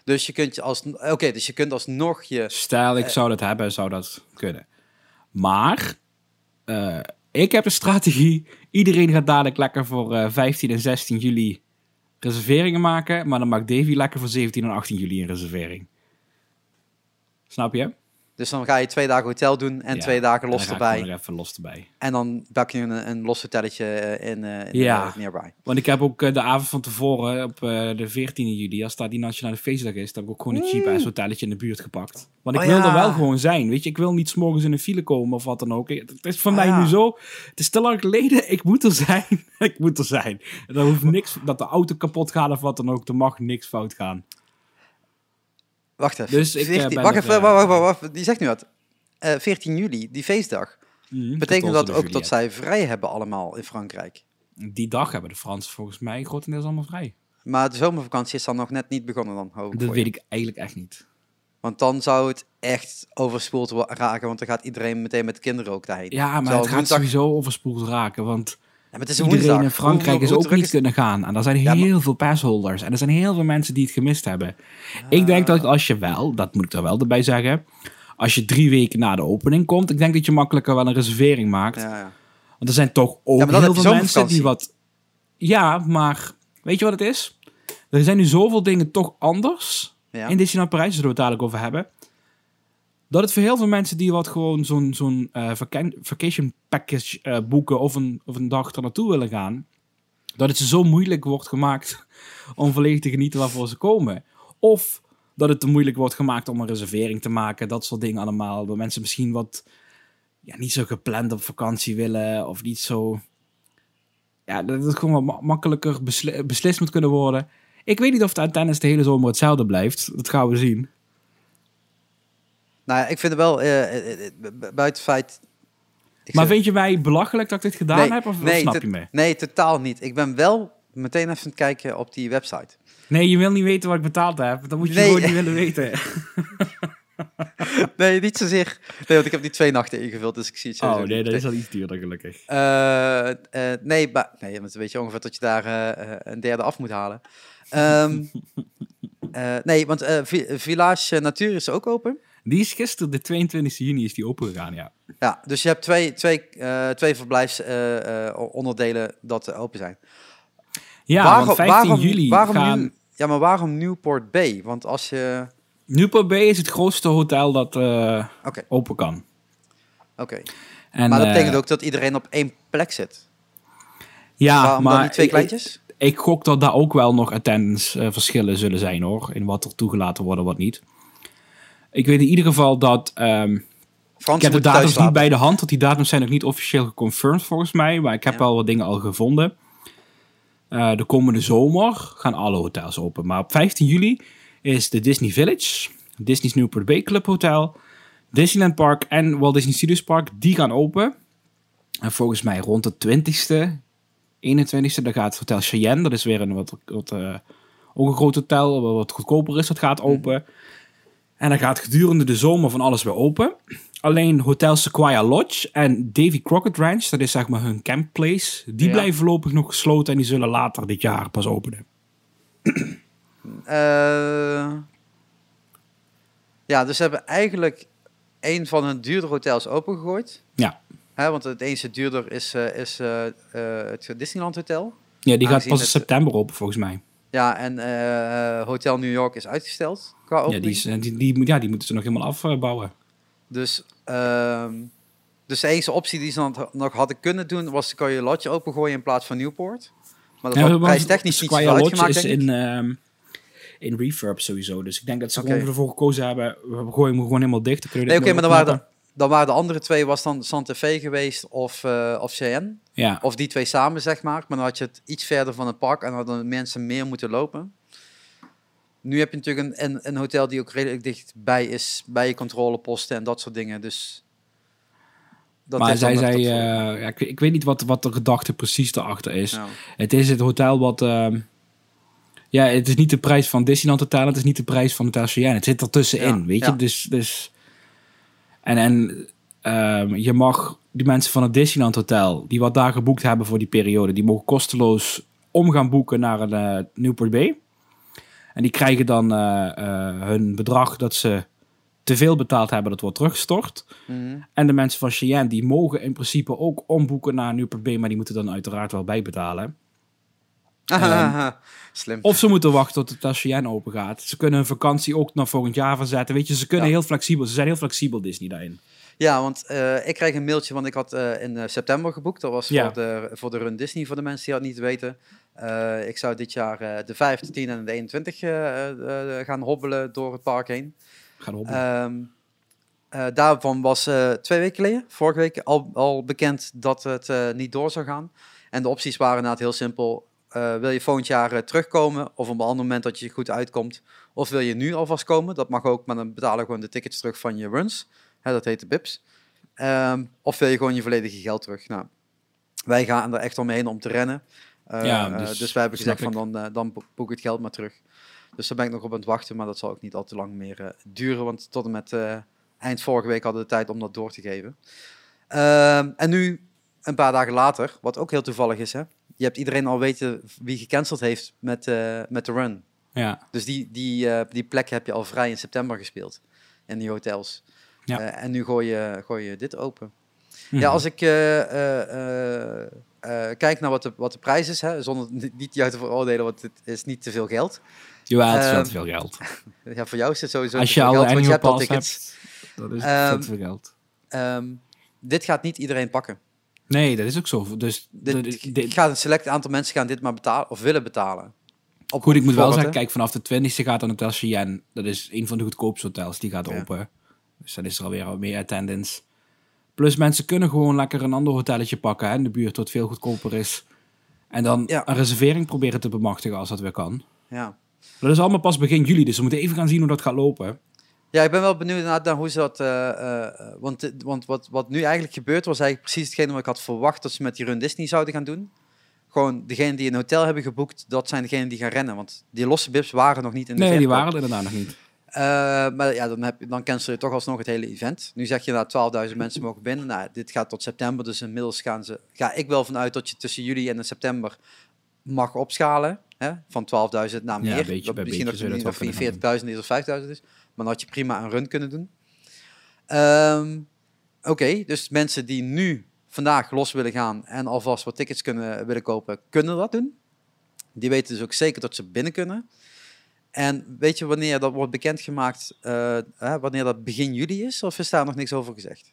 Dus je kunt je als, oké, dus je kunt alsnog je, Stel, ik zou dat hebben, zou dat kunnen. Maar, eh, ik heb een strategie. Iedereen gaat dadelijk lekker voor eh, 15 en 16 juli reserveringen maken. Maar dan maakt Davy lekker voor 17 en 18 juli een reservering. Snap je? Dus dan ga je twee dagen hotel doen en Ja, twee dagen en los ik erbij. nog even los erbij. En dan pak je een, een los hotelletje eh, in, eh, in Ja. nearby. Want ik heb ook eh, de avond van tevoren, op de 14e juli, als dat die nationale feestdag is, dan heb ik ook gewoon een cheap ass hotelletje in de buurt gepakt. Want ik Oh, wil ja. er wel gewoon zijn. Weet je, ik wil niet s'morgens in een file komen of wat dan ook. Het is voor Ah, mij nu zo. Het is te lang geleden. Ik moet er zijn. ik moet er zijn. En dan hoeft niks, dat de auto kapot gaat of wat dan ook. Er mag niks fout gaan. Wacht even. Dus ik, eh, 14 ben wacht even, eh, wacht, wacht, wacht, wacht. Die zegt nu wat. Eh 14 juli, die feestdag. Mhm, Betekent 14e dat ook dat zij vrij hebben allemaal in Frankrijk? Die dag hebben de Fransen volgens mij grotendeels allemaal vrij. Maar de zomervakantie is dan nog net niet begonnen dan, hoop ik Dat weet ik eigenlijk echt niet. Want dan zou het echt overspoeld raken, want dan gaat iedereen meteen met de kinderen ook daarheen. Ja, maar het gaat woensdag- sowieso overspoeld raken. Want Ja, het is een Iedereen woensdag. in Frankrijk Hoe- is hoe ook niet kunnen gaan. En er zijn Ja, heel veel passholders. En er zijn heel veel mensen die het gemist hebben. Ik denk dat als je wel, dat moet ik er wel erbij zeggen. Als je drie weken na de opening komt, ik denk dat je makkelijker wel een reservering maakt. Ja, ja. Want er zijn toch ook heel veel mensen die wat. Ja, maar weet je wat het is? Er zijn nu zoveel dingen toch anders in Disneyland Parijs, zullen we het dadelijk over hebben. Dat het voor heel veel mensen die wat gewoon zo'n zo'n eh, vacation package eh, boeken of een, of een dag er naartoe willen gaan, dat het ze zo moeilijk wordt gemaakt om volledig te genieten waarvoor ze komen. Of dat het te moeilijk wordt gemaakt om een reservering te maken, dat soort dingen allemaal. Dat mensen misschien wat ja, niet zo gepland op vakantie willen of niet zo. Ja, dat het gewoon wat ma- makkelijker besli- beslist moet kunnen worden. Ik weet niet of het tijdens de hele zomer hetzelfde blijft. Dat gaan we zien. Nou ja, ik vind het wel, eh, eh, eh, bu- buiten het feit... ik maar zeg- vind je mij belachelijk dat ik dit gedaan Nee, heb? Of, nee, snap je me? Nee, totaal niet. Ik ben wel meteen even aan het kijken op die website. Nee, je wil niet weten wat ik betaald heb. Dan moet je Nee. gewoon niet willen weten. Nee, niet zozeer. Nee, want ik heb die twee nachten ingevuld, dus ik zie het zo. Oh nee, dat is al iets duurder gelukkig. Nee, maar, nee, want weet je ongeveer dat je daar een derde af moet halen. Ehm, eh, nee, want Vi- Village Natuur is ook open. Die is gisteren, de 22 juni, is die open gegaan, ja. Ja, dus je hebt twee, twee, eh, twee verblijfsonderdelen dat eh, open zijn. Ja, want 15 juli waarom gaan... nu, ja, maar waarom Newport Bay? Want als je... Newport Bay is het grootste hotel dat eh, open kan. oké. En, Maar dat eh, betekent ook dat iedereen op één plek zit. Ja, waarom maar twee kleintjes? Ik, ik gok dat daar ook wel nog attendance eh, verschillen zullen zijn hoor. In wat er toegelaten wordt en wat niet. Ik weet in ieder geval dat... ehm, ik heb de datums niet bij de hand, want die datums zijn nog niet officieel geconfirmed volgens mij. Maar ik heb Ja. wel wat dingen al gevonden. Eh, de komende zomer gaan alle hotels open. Maar op 15 juli is de Disney Village, Disney's Newport Bay Club Hotel, Disneyland Park en Walt Disney Studios Park, die gaan open. En volgens mij rond de 20ste, 21ste, dan gaat Hotel Cheyenne. Dat is weer een wat, wat eh, ook een groot hotel, wat wat goedkoper is. Dat gaat open. En dan gaat gedurende de zomer van alles weer open. Alleen Hotel Sequoia Lodge en Davy Crockett Ranch, dat is zeg maar hun campplace, die Ja. blijven voorlopig nog gesloten en die zullen later dit jaar pas openen. Eh, ja, dus ze hebben eigenlijk een van hun duurdere hotels opengegooid. Ja. Hè, want het enige duurder is, eh, is eh, het Disneyland Hotel. Ja, die gaat pas in september open volgens mij. Ja, en eh, Hotel New York is uitgesteld qua Ja die, is, eh, die, ja, die moeten ze nog helemaal afbouwen. Dus, ehm, dus de enige optie die ze dan nog hadden kunnen doen, was de Sequoia Lodge opengooien in plaats van Newport. Maar dat Ja, maar prijstechnisch niet zoveel Lodge uitgemaakt, is in, ehm, in refurb sowieso. Dus ik denk dat ze Oké. gewoon ervoor gekozen hebben. We gooien hem gewoon helemaal dicht. je Nee, oké, maar dan waren. Dan waren de andere twee, was dan Santa Fe geweest of, eh of Cheyenne. Ja, Of die twee samen, zeg maar. Maar dan had je het iets verder van het park en hadden mensen meer moeten lopen. Nu heb je natuurlijk een, een, een hotel die ook redelijk dichtbij is bij je controleposten en dat soort dingen. Dus dat maar zij zei, voor- eh, ja, ik, weet- ik weet niet wat, wat de gedachte precies erachter is. Het is het hotel wat... ehm, ja, het is niet de prijs van Disneyland Hotel. Het is niet de prijs van Hotel Cheyenne. Het zit ertussenin, Ja, weet ja. je. Dus, dus... En, en ehm, je mag die mensen van het Disneyland Hotel... die wat daar geboekt hebben voor die periode... die mogen kosteloos om gaan boeken naar een eh, Newport Bay. En die krijgen dan eh, eh, hun bedrag dat ze te veel betaald hebben... dat wordt teruggestort. Mhm. En de mensen van Cheyenne, die mogen in principe ook omboeken naar Newport Bay... maar die moeten dan uiteraard wel bijbetalen. Slim. Of ze moeten wachten tot het Cheyenne open gaat. Ze kunnen hun vakantie ook naar volgend jaar verzetten. Weet je, ze kunnen Ja. heel flexibel. Ze zijn heel flexibel, Disney, daarin. Ja, want eh, ik kreeg een mailtje, want ik had eh, in eh, september geboekt. Dat was Ja. voor, de, voor de Run Disney, voor de mensen die dat niet weten. Eh, ik zou dit jaar eh, de 5, de 10 en de 21 eh, eh, eh, gaan hobbelen door het park heen. Gaan op. Ehm, eh, daarvan was eh, twee weken geleden, vorige week, al, al bekend dat het eh, niet door zou gaan. En de opties waren inderdaad heel simpel. Eh, wil je volgend jaar eh, terugkomen of op een ander moment dat je goed uitkomt? Of wil je nu alvast komen? Dat mag ook, maar dan betalen we gewoon de tickets terug van je runs. Hè, dat heet de BIPs. Ehm, of wil je gewoon je volledige geld terug? Nou, wij gaan er echt omheen om te rennen. Eh, Ja, dus dus, wij hebben gezegd van dan, dan bo- boek het geld maar terug. Dus daar ben ik nog op aan het wachten, maar dat zal ook niet al te lang meer duren. Want tot en met eind vorige week hadden we de tijd om dat door te geven. Ehm, en nu, een paar dagen later, wat ook heel toevallig is, hè? Je hebt iedereen al weten wie gecanceld heeft met, eh, met de run. ja. Dus die, die, eh, die plek heb je al vrij in september gespeeld in die hotels. Ja. Eh, en nu gooi je, gooi je dit open. Mhm. Ja, als ik kijk naar wat de, wat de prijs is, hè, zonder niet- jou te veroordelen, want het is niet te veel geld. Jawel, het is wel te veel geld. Ja, voor jou is het sowieso Als te je veel al geld, want je hebt al tickets. hebt, dat is veel te veel geld. Ehm, dit gaat niet iedereen pakken. Nee, dat is ook zo. Dus Dit, dit- dit- gaat een select aantal mensen gaan dit maar betalen of willen betalen. Op Goed, ik moet wel zeggen, kijk, vanaf de 20e gaat dan Hotel Cheyenne. Dat is een van de goedkoopste hotels, die gaat Ja. open. Dus dan is er alweer wat meer attendance. Plus mensen kunnen gewoon lekker een ander hotelletje pakken hè, in de buurt, wat veel goedkoper is. En dan Ja. een reservering proberen te bemachtigen als dat weer kan. Ja. Dat is allemaal pas begin juli, dus we moeten even gaan zien hoe dat gaat lopen. Ja, ik ben wel benieuwd naar, naar hoe ze dat... eh, eh, want dit- want wat, wat nu eigenlijk gebeurt, was eigenlijk precies hetgene wat ik had verwacht dat ze met die Run Disney zouden gaan doen. Gewoon degenen die een hotel hebben geboekt, dat zijn degenen die gaan rennen. Want die losse bips waren nog niet in de Nee, die waren er inderdaad nog niet. Eh, maar ja, dan, heb je, dan cancel je toch alsnog het hele event. Nu zeg je dat 12.000 mensen mogen binnen. Nou, dit gaat tot september, dus inmiddels gaan ze, ga ik wel vanuit dat je tussen juli en september mag opschalen. Hè? Van 12.000 naar meer. beetje dat misschien beetje dat die 40.000 is of 5.000 is. Maar dan had je prima een run kunnen doen. Ehm, Oké, dus mensen die nu vandaag los willen gaan en alvast wat tickets kunnen, willen kopen, kunnen dat doen. Die weten dus ook zeker dat ze binnen kunnen. En weet je wanneer dat wordt bekendgemaakt, eh, hè, wanneer dat begin juli is? Of is daar nog niks over gezegd?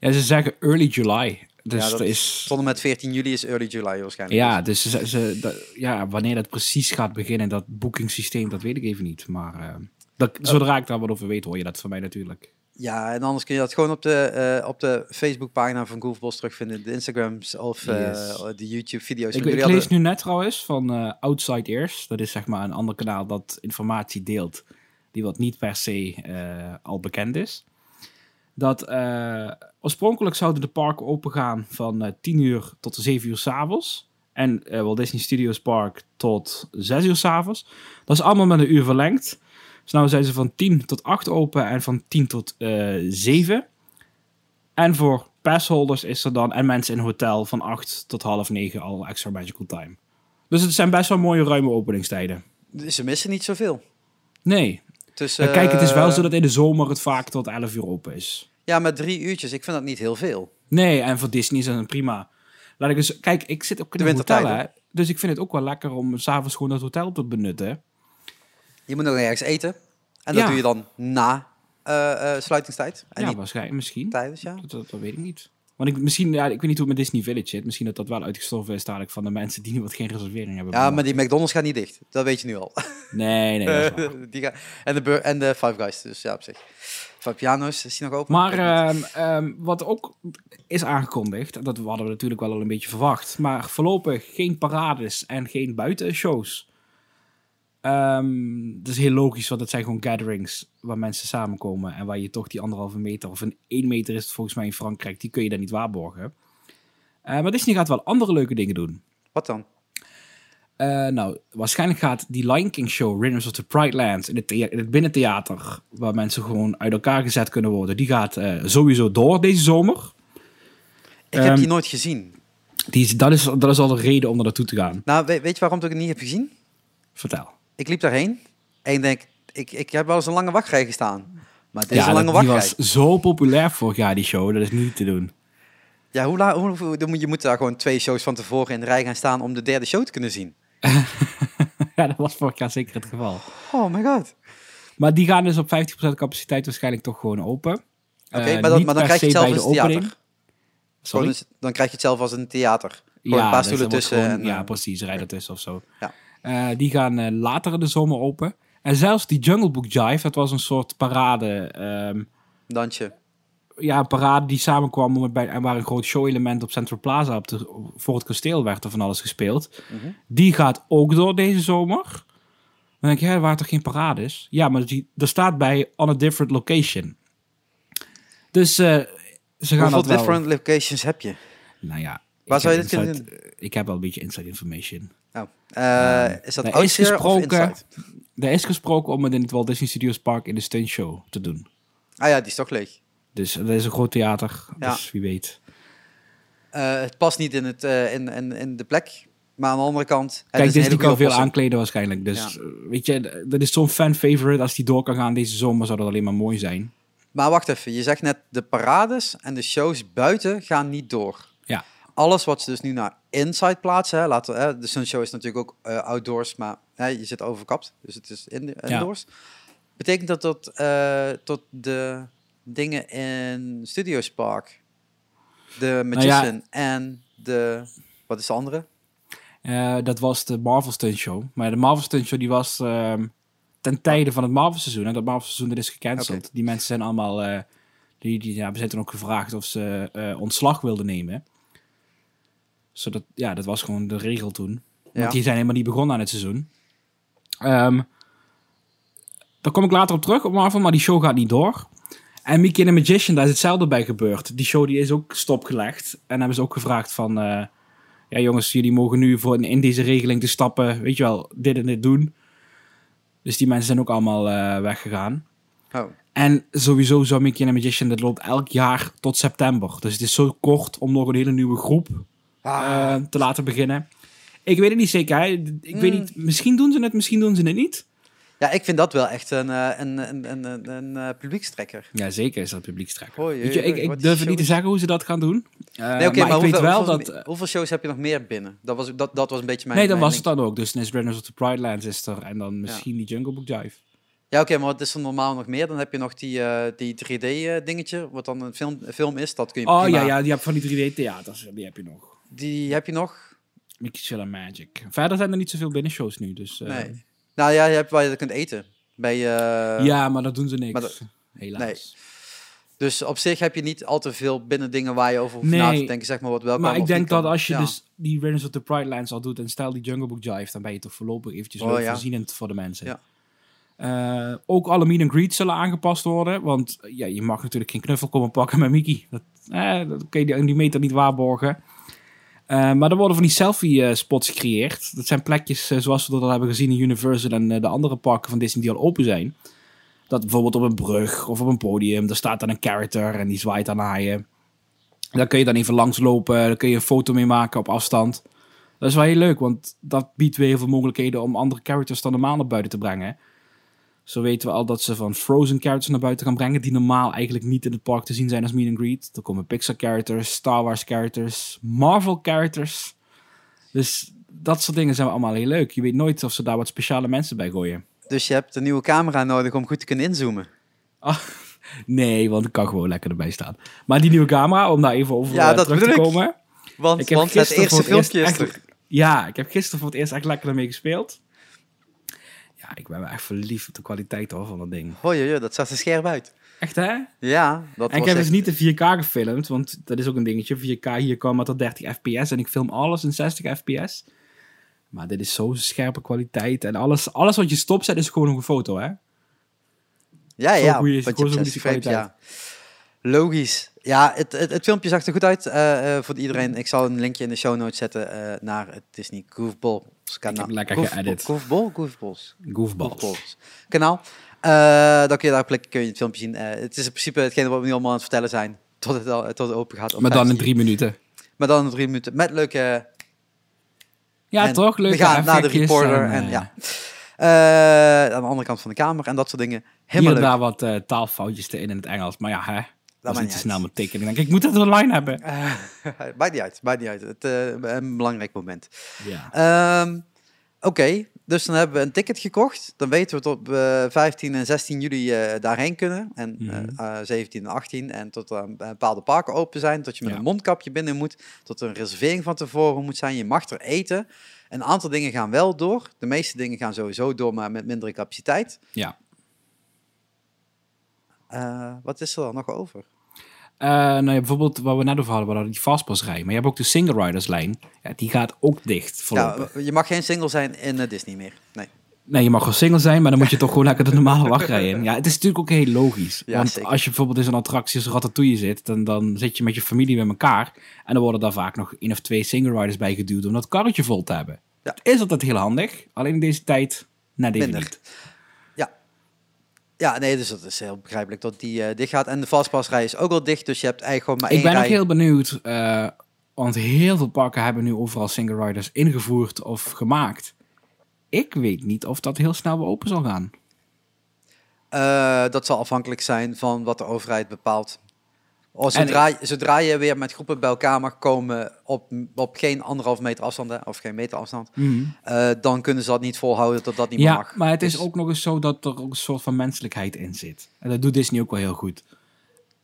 Ja, ze zeggen early July. Dus Ja, dat is... Tot en met 14 juli is early July waarschijnlijk. Ja, dus ze, ze, dat- ja, wanneer dat precies gaat beginnen, dat boekingssysteem, dat weet ik even niet. Maar eh, dat, zodra ik daar wat over weet, hoor je dat van mij natuurlijk. Ja, en anders kun je dat gewoon op de, eh, op de Facebookpagina van Goofballs terugvinden, de Instagrams of eh, Yes. de YouTube-video's. Ik, ik lees nu net trouwens van eh, Outside Ears. Dat is zeg maar een ander kanaal dat informatie deelt die wat niet per se eh, al bekend is. Dat eh, oorspronkelijk zouden de parken open gaan van eh 10 uur tot 7 uur s'avonds. En eh Walt Disney Studios Park tot 6 uur s'avonds. Dat is allemaal met een uur verlengd. Dus nou zijn ze van 10 tot 8 open en van 10 tot eh 7. En voor passholders is er dan, en mensen in hotel, van 8 tot half 9 al extra magical time. Dus het zijn best wel mooie ruime openingstijden. Ze missen niet zoveel. Nee. Dus, Maar kijk, het is wel eh, zo dat in de zomer het vaak tot 11 uur open is. Ja, met drie uurtjes. Ik vind dat niet heel veel. Nee, en voor Disney is dat prima. Laat ik eens, kijk, ik zit ook in De een hotel, hè. Dus ik vind het ook wel lekker om s'avonds gewoon het hotel te benutten. Je moet nog ergens eten. En dat Ja. doe je dan na eh, eh, sluitingstijd. En ja, waarschijnlijk, misschien. tijdens, ja. Dat, dat, dat weet ik niet. Want ik, misschien, ja, ik weet niet hoe het met Disney Village zit. Misschien dat dat wel uitgestorven is dadelijk van de mensen die nu wat geen reservering hebben. Ja, maar die McDonald's gaat niet dicht. Dat weet je nu al. Nee, nee, dat is waar. die gaan, en, de bur- en de Five Guys, dus ja, op zich. Fabiano's, is die nog open? Maar ehm, ehm, wat ook is aangekondigd, dat hadden we natuurlijk wel al een beetje verwacht, maar voorlopig geen parades en geen buitenshows. Ehm dat is heel logisch, want het zijn gewoon gatherings waar mensen samenkomen en waar je toch die anderhalve meter, of een één meter is het volgens mij in Frankrijk, die kun je daar niet waarborgen. Eh, maar Disney gaat wel andere leuke dingen doen. Wat dan? Eh, nou, waarschijnlijk gaat die Lion King show, Rivers of the Pride Land, in het, in het binnentheater, waar mensen gewoon uit elkaar gezet kunnen worden, die gaat eh, sowieso door deze zomer. Ik heb Ehm, die nooit gezien. Die is, dat, is, dat is al de reden om er naartoe te gaan. Nou, weet, weet je waarom ik het niet heb gezien? Vertel. Ik liep daarheen en ik denk, ik, ik heb wel eens een lange wachtrij gestaan. Maar dit is ja, een lange dat- die wachtrij. was zo populair vorig jaar, die show. Dat is niet te doen. Ja, hoe, la- hoe, je moet daar gewoon twee shows van tevoren in de rij gaan staan om de derde show te kunnen zien. ja, dat was vorig jaar zeker het geval. Oh my god. Maar die gaan dus op 50% capaciteit waarschijnlijk toch gewoon open. Oké, Eh, maar, dan, maar dan krijg je het zelf als een theater. Sorry? dan krijg je het zelf als een theater. Gewoon een paar dus stoelen tussen. gewoon- en, ja, eh, precies. Tussen of zo. Ja. Eh, die gaan eh, later in de zomer open. En zelfs die Jungle Book Jive, dat was een soort parade. ehm, dansje. ja, een parade die samenkwam bij, en waar een groot show-element op Central Plaza op de, voor het kasteel werd er van alles gespeeld. Mhm. Die gaat ook door deze zomer. Dan denk je, hè, waar toch geen parade is? Ja, maar die, er staat bij on a different location. Dus eh, ze gaan Hoeveel wel... different locations heb je? Nou ja, Waar zou je heb dit kunnen inside- Ik heb wel een beetje inside information. Oh. Eh, is dat er is gesproken-? Er is gesproken om het in het Walt Disney Studios Park in de stunt show te doen. Ah ja, die is toch leeg. Dus dat is een groot theater, Ja. dus wie weet. Eh, het past niet in, het, eh, in, in, in de plek. Maar aan de andere kant... Kijk, is Disney kan veel aankleden waarschijnlijk. Dus weet je, dat is zo'n fan-favorite. Als die door kan gaan deze zomer, zou dat alleen maar mooi zijn. Maar wacht even, je zegt net de parades en de shows buiten gaan niet door. Ja. Alles wat ze dus nu naar inside plaatsen, hè, laten, hè, de Show is natuurlijk ook eh, outdoors, maar hè, je zit overkapt, dus het is in, indoors. Betekent dat tot, eh, tot de dingen in Studios Park, de Nou ja. Magician en de, wat is de andere? Eh, dat was de Marvel Stunt Show. Maar de Marvel Stunt Show die was ehm, ten tijde van het Marvel seizoen. En dat Marvel seizoen dat is gecanceld. Die mensen zijn allemaal... die, die, ja, we zijn toen ook gevraagd of ze ontslag wilden nemen. Zodat, ja, dat was gewoon de regel toen. Want Ja. die zijn helemaal niet begonnen aan het seizoen. Ehm daar kom ik later op terug op Marvel, maar die show gaat niet door. En Mickey and the Magician, daar is hetzelfde bij gebeurd. Die show die is ook stopgelegd. En hebben ze ook gevraagd van... eh, ja jongens, jullie mogen nu voor in, deze regeling te stappen, weet je wel, dit en dit doen. Dus die mensen zijn ook allemaal eh, weggegaan. Oh. En sowieso zou Mickey and the Magician, dat loopt elk jaar tot september. Dus het is zo kort om nog een hele nieuwe groep Ah, eh, te laten beginnen. Ik weet het niet zeker. hè. Ik weet Mm. niet, misschien doen ze het, misschien doen ze het niet. ja, ik vind dat wel echt een, eh, een, een, een, een, eh, publiekstrekker. Ja, zeker is dat publiekstrekker. Weet je, ik, ik durf niet te zeggen hoe ze dat gaan doen. Eh, Nee, oké, maar, maar, ik hoeveel, weet wel hoeveel, dat... hoeveel shows heb je nog meer binnen? Dat was, dat, dat was een beetje mijn nee, dat mijn was het dan ook. Dus is Runners of the Pride Lands is er. En dan misschien die Jungle Book Jive. Ja, oké, maar wat is er normaal nog meer? Dan heb je nog die, die 3D-dingetje, wat dan een film, film is. Dat kun je Oh prima- ja, ja, die heb van die 3D-theaters. Die heb je nog. Die heb je nog? Mickey Chill Magic. Verder zijn er niet zoveel binnenshows nu. Dus, eh, Nee. Nou ja, je hebt waar je dat kunt eten. Bij, eh, ja, maar dat doen ze niks. dat- Helaas. nee. Dus op zich heb je niet al te veel binnen dingen waar je over hoeft na te denken, zeg maar, wat wel maar ik denk dat kan. als je Ja. dus die Runners of the Pride Lands al doet en stel die Jungle Book Jive, dan ben je toch voorlopig eventjes Oh, ja. voorzienend voor de mensen. Ja. Eh, ook alle meet and greets zullen aangepast worden. Want ja, je mag natuurlijk geen knuffel komen pakken met Mickey. Dat, eh, dat kun je die, die meter niet waarborgen. Eh, maar er worden van die selfie-spots gecreëerd. Dat zijn plekjes eh, zoals we dat al hebben gezien in Universal en eh, de andere parken van Disney die al open zijn. Dat bijvoorbeeld op een brug of op een podium, daar staat dan een character en die zwaait dan naar. Daar kun je dan even langslopen, daar kun je een foto mee maken op afstand. Dat is wel heel leuk, want dat biedt weer heel veel mogelijkheden om andere characters dan normaal naar buiten te brengen. Zo weten we al dat ze van Frozen characters naar buiten gaan brengen, die normaal eigenlijk niet in het park te zien zijn als meet and greet. Er komen Pixar characters, Star Wars characters, Marvel characters. Dus dat soort dingen zijn allemaal heel leuk. Je weet nooit of ze daar wat speciale mensen bij gooien. Dus je hebt een nieuwe camera nodig om goed te kunnen inzoomen. Nee, want ik kan gewoon lekker erbij staan. Maar die nieuwe camera, om daar even over Ja, eh, dat terug te komen. Want, Ik heb want het eerste filmpje is echt- er. Ja, ik heb gisteren voor het eerst echt lekker ermee gespeeld. Ja, ik ben wel echt verliefd op de kwaliteit hoor, van dat ding. Hoi, hoi, dat zag er scherp uit. Echt hè? Ja, dat En ik heb echt... dus niet de 4K gefilmd, want dat is ook een dingetje. 4K hier kwam maar tot 30 fps en ik film alles in 60 fps. Maar dit is zo'n scherpe kwaliteit en alles, alles wat je stopzet is gewoon een foto hè. Ja, Zo ja, goeie is- want je gewoon hebt zo 60 goede frames, ja. Logisch. Ja, het, het, het filmpje zag er goed uit eh, eh, voor iedereen. Ik zal een linkje in de show notes zetten eh, naar het Disney Goofballs kanaal. lekker Goof- geëdit. Goofball? Goofballs. Goofballs. Goofballs. Kanaal. Dan kun je daar klikken, kun je het filmpje zien. Het is in principe hetgene wat we nu allemaal aan het vertellen zijn. Tot het, al, tot het open gaat. op Maar dan in 15. drie minuten. Maar dan in drie minuten. Met leuke Ja, En toch? Leuk. We gaan naar de reporter en, ja. Aan de andere kant van de kamer en dat soort dingen. Hier Helemaal en leuk. daar wat taalfoutjes erin in het Engels. Maar ja, hè. Dat maakt is niet niet te snel tekenen. Ik denk, ik moet het online hebben. Eh, maakt niet uit, maakt niet uit. Het, eh, een belangrijk moment. Ja. Ehm, Oké, dus dan hebben we een ticket gekocht. Dan weten we tot eh 15 en 16 juli eh, daarheen kunnen. En eh, Mhm. 17 en 18. En tot bepaalde parken open zijn. Tot je met Ja. een mondkapje binnen moet. Tot er een reservering van tevoren moet zijn. Je mag er eten. Een aantal dingen gaan wel door. De meeste dingen gaan sowieso door, maar met mindere capaciteit. ja. Eh, wat is er dan nog over? Eh, nou ja, bijvoorbeeld wat we net over hadden, hadden die fastpassrij. Maar je hebt ook de single riders lijn. Ja, die gaat ook dicht voorlopig. Ja, je mag geen single zijn in Disney meer. Nee. Nee, je mag wel single zijn, maar dan moet je toch gewoon lekker de normale wachtrij in. Ja, het is natuurlijk ook heel logisch. Ja, want zeker. als je bijvoorbeeld in zo'n attractie als Ratatouille zit, dan, dan zit je met je familie bij elkaar. En dan worden daar vaak nog één of twee single riders bij geduwd om dat karretje vol te hebben. Ja. Dat is altijd heel handig, alleen in deze tijd net even Minder. niet. Ja. Nee, dus dat is heel begrijpelijk dat die eh, dicht gaat. En de fastpassrij is ook al dicht, dus je hebt eigenlijk gewoon maar Ik één ben rij. ook heel benieuwd, eh, want heel veel parken hebben nu overal single riders ingevoerd of gemaakt. Ik weet niet of dat heel snel weer open zal gaan. Eh, dat zal afhankelijk zijn van wat de overheid bepaalt. Oh, zodra, zodra je weer met groepen bij elkaar mag komen op, op geen anderhalf meter afstand, hè, of geen meter afstand, eh, dan kunnen ze dat niet volhouden dat dat niet Ja, mag. maar het is Dus- ook nog eens zo dat er ook een soort van menselijkheid in zit. En dat doet Disney ook wel heel goed.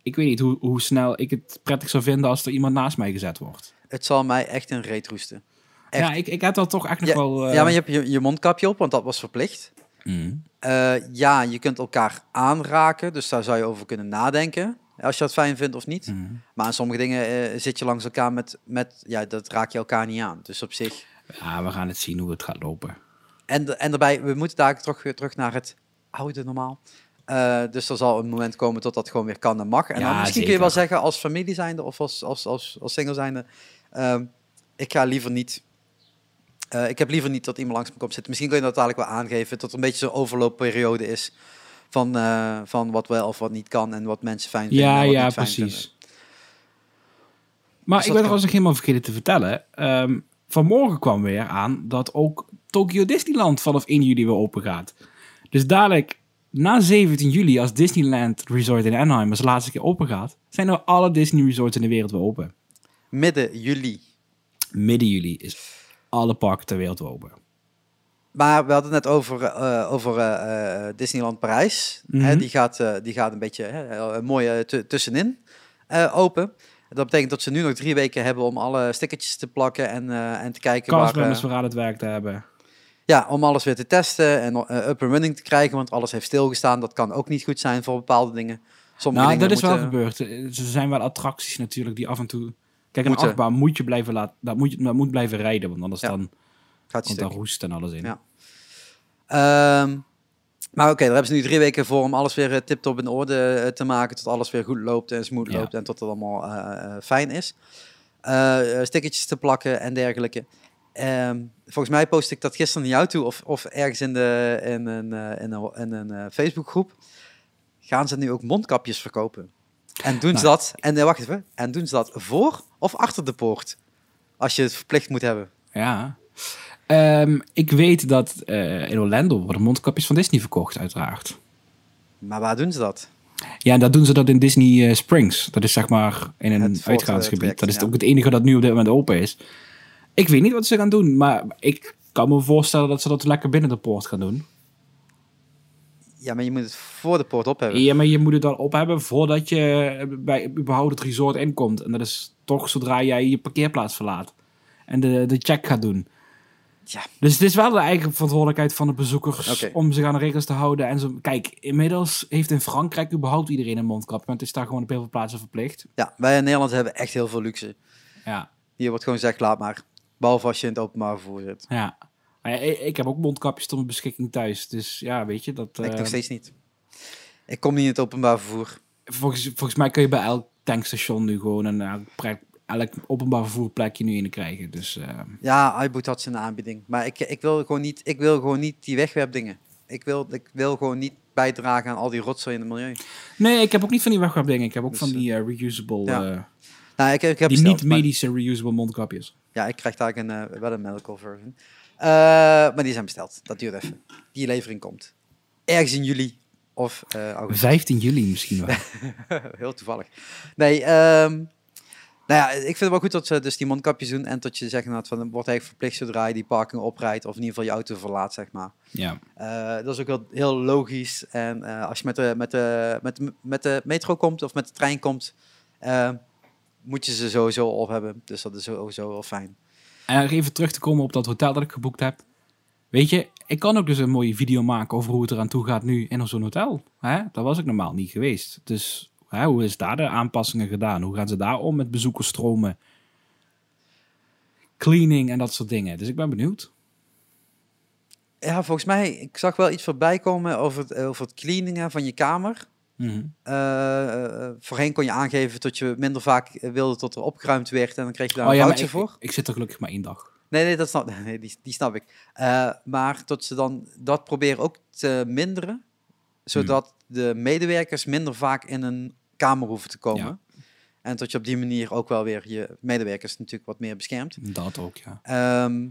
Ik weet niet hoe, hoe snel ik het prettig zou vinden als er iemand naast mij gezet wordt. Het zal mij echt een reet roesten. Echt. Ja, ik, ik heb dat toch echt nog Ja, wel... eh, ja, maar je hebt je, je mondkapje op, want dat was verplicht. mm. Eh, ja, je kunt elkaar aanraken, dus daar zou je over kunnen nadenken. Als je dat fijn vindt of niet. Mm. Maar aan sommige dingen eh, zit je langs elkaar met, met, ja, dat raak je elkaar niet aan. Dus op zich. Ja, we gaan het zien hoe het gaat lopen. En, en daarbij, we moeten daar terug, terug naar het oude normaal. Eh, dus er zal een moment komen tot dat gewoon weer kan en mag. En Ja, dan misschien kun je wel zeggen als familie zijnde of als, als, als, als single zijnde. ehm, ik ga liever niet. eh, ik heb liever niet dat iemand langs me komt zitten. Misschien kun je dat dadelijk wel aangeven. Dat er een beetje zo'n overloopperiode is. Van, eh, van wat wel of wat niet kan. En wat mensen fijn vinden. Ja, en wat ja, niet fijn precies. vinden. Maar Dus ik ben kan. trouwens nog helemaal vergeten te vertellen. Ehm, vanmorgen kwam weer aan dat ook Tokyo Disneyland vanaf 1 juli weer open gaat. Dus dadelijk, na 17 juli, als Disneyland Resort in Anaheim als laatste keer open gaat, zijn er alle Disney resorts in de wereld weer open. Midden juli. Midden juli is alle parken ter wereld open. Maar we hadden het net over, eh, over eh, eh, Disneyland Parijs. Mhm. hè, die, gaat, die gaat een beetje hè, een mooie tu- tussenin open. Dat betekent dat ze nu nog drie weken hebben om alle stickertjes te plakken en, en te kijken waar... Weer aan het werk te hebben. ja, om alles weer te testen en up and running te krijgen. Want alles heeft stilgestaan. Dat kan ook niet goed zijn voor bepaalde dingen. Sommige Nou, dat is wel gebeurd. Er zijn wel attracties natuurlijk die af en toe... Kijk, een Moeten. achtbaan moet je blijven laten... Dat moet, je, dat moet blijven rijden, want anders Ja, dan Gaat stuk. daar roest en alles in. Ja. Ehm, Maar oké, daar hebben ze nu drie weken voor om alles weer eh, tip-top in orde eh, te maken. Tot alles weer goed loopt en smooth Ja. loopt en tot het allemaal eh, fijn is. Eh, stickertjes te plakken en dergelijke. Ehm, volgens mij post ik dat gisteren naar jou toe of, of ergens in, de, in een, in een, in een Facebookgroep. Gaan ze nu ook mondkapjes verkopen? En doen ze Nou. dat, en wacht even, en doen ze dat voor of achter de poort? Als je het verplicht moet hebben. Ja. Ehm, ik weet dat eh, in Orlando worden mondkapjes van Disney verkocht, uiteraard. Maar waar doen ze dat? Ja, en dat doen ze dat in Disney eh, Springs. Dat is zeg maar in een Het uitgaansgebied. Dat is ja. ook het enige dat nu op dit moment open is. Ik weet niet wat ze gaan doen, maar ik kan me voorstellen dat ze dat lekker binnen de poort gaan doen. Ja, maar je moet het voor de poort op hebben. Ja, maar je moet het dan op hebben voordat je bij überhaupt het resort inkomt. En dat is toch zodra jij je parkeerplaats verlaat. En de, de check gaat doen. Ja. Dus het is wel de eigen verantwoordelijkheid van de bezoekers om zich aan de regels te houden. En zo, kijk, inmiddels heeft in Frankrijk überhaupt iedereen een mondkap. Maar het is daar gewoon op heel veel plaatsen verplicht. Ja, wij in Nederland hebben echt heel veel luxe. Ja, Hier wordt gewoon gezegd, laat maar. Behalve als je in het openbaar vervoer zit. ja. Maar ja, ik, heb ook mondkapjes tot mijn beschikking thuis. Dus ja, weet je, dat... ik eh, nog steeds niet. Ik kom niet in het openbaar vervoer. volgens, volgens mij kun je bij elk tankstation nu gewoon een eh, pre- elk openbaar vervoerplekje nu in krijgen. Dus eh, Ja, iBoot had zijn aanbieding. Maar ik, ik, wil gewoon niet, ik wil gewoon niet die wegwerpdingen. Ik wil, ik wil gewoon niet bijdragen aan al die rotzooi in het milieu. Nee, ik heb ook niet van die wegwerpdingen. Ik heb ook Dus, van die eh, reusable, ja. eh, Nou, ik, ik heb die besteld, niet maar- medische reusable mondkapjes. Ja, ik krijg daar een, wel een medical version. Maar die zijn besteld. Dat duurt even. Die levering komt. Ergens in juli of eh augustus. 15 juli misschien wel. Heel toevallig. Nee, ehm, nou ja, ik vind het wel goed dat ze dus die mondkapjes doen en dat je zegt inderdaad van, wordt eigenlijk verplicht zodra je die parking oprijdt of in ieder geval je auto verlaat, zeg maar. ja. Eh, dat is ook wel heel logisch. En eh, als je met de, met, de, met, de, met de metro komt of met de trein komt, eh, moet je ze sowieso op hebben. Dus dat is sowieso wel fijn. En even terug te komen op dat hotel dat ik geboekt heb. Weet je, ik kan ook dus een mooie video maken over hoe het eraan toe gaat nu in zo'n hotel. Hè? Dat was ik normaal niet geweest. Dus hè, hoe is daar de aanpassingen gedaan? Hoe gaan ze daar om met bezoekersstromen? Cleaning en dat soort dingen. Dus ik ben benieuwd. Ja, volgens mij, ik zag wel iets voorbij komen over het, over het cleaningen van je kamer. Mhm. Eh, eh, voorheen kon je aangeven dat je minder vaak wilde tot er opgeruimd werd en dan kreeg je daar Oh een ja, ik, voor. ik zit er gelukkig maar één dag. Nee, nee, dat snap, nee die, die snap ik. Eh, maar dat ze dan dat proberen ook te minderen, zodat de medewerkers minder vaak in een kamer hoeven te komen. En dat je op die manier ook wel weer je medewerkers natuurlijk wat meer beschermt. Dat ook, ja. Ehm,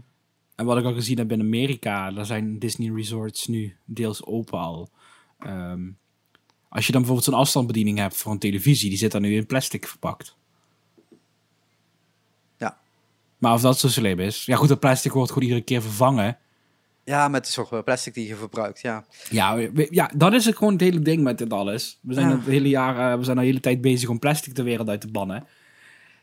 En wat ik al gezien heb in Amerika, daar zijn Disney resorts nu deels open al. Ehm, als je dan bijvoorbeeld zo'n afstandsbediening hebt voor een televisie, die zit dan nu in plastic verpakt. Ja. Maar of dat zo slim is. Ja, goed, dat plastic wordt gewoon iedere keer vervangen. Ja, met de soort plastic die je verbruikt, ja. Ja, we- ja dat is het gewoon het hele ding met dit alles. We zijn Ja. het hele jaar, eh, we zijn al de hele tijd bezig om plastic de wereld uit te bannen.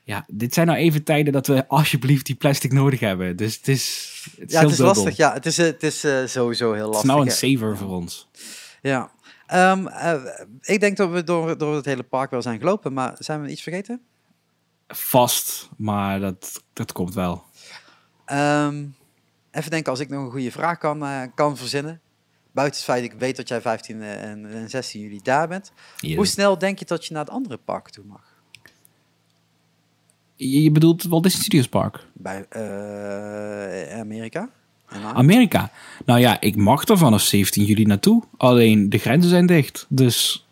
Ja, dit zijn nou even tijden dat we alsjeblieft die plastic nodig hebben. Dus het is, het is Ja, het is dubbel. lastig. Ja, het is, eh, het is eh, sowieso heel Het lastig. is nou een hè. saver voor ons. Ja. Ehm, eh, ik denk dat we door, door het hele park wel zijn gelopen, maar zijn we iets vergeten? Vast, maar dat, dat komt wel. Ehm, even denken, als ik nog een goede vraag kan, eh, kan verzinnen. Buiten het feit dat ik weet dat jij 15 en, en 16 juli daar bent. Hoe snel denk je dat je naar het andere park toe mag? Je, je bedoelt Walt Disney Studios Park? Bij eh, Amerika? Amerika. Nou ja, ik mag er vanaf 17 juli naartoe. Alleen de grenzen zijn dicht. Dus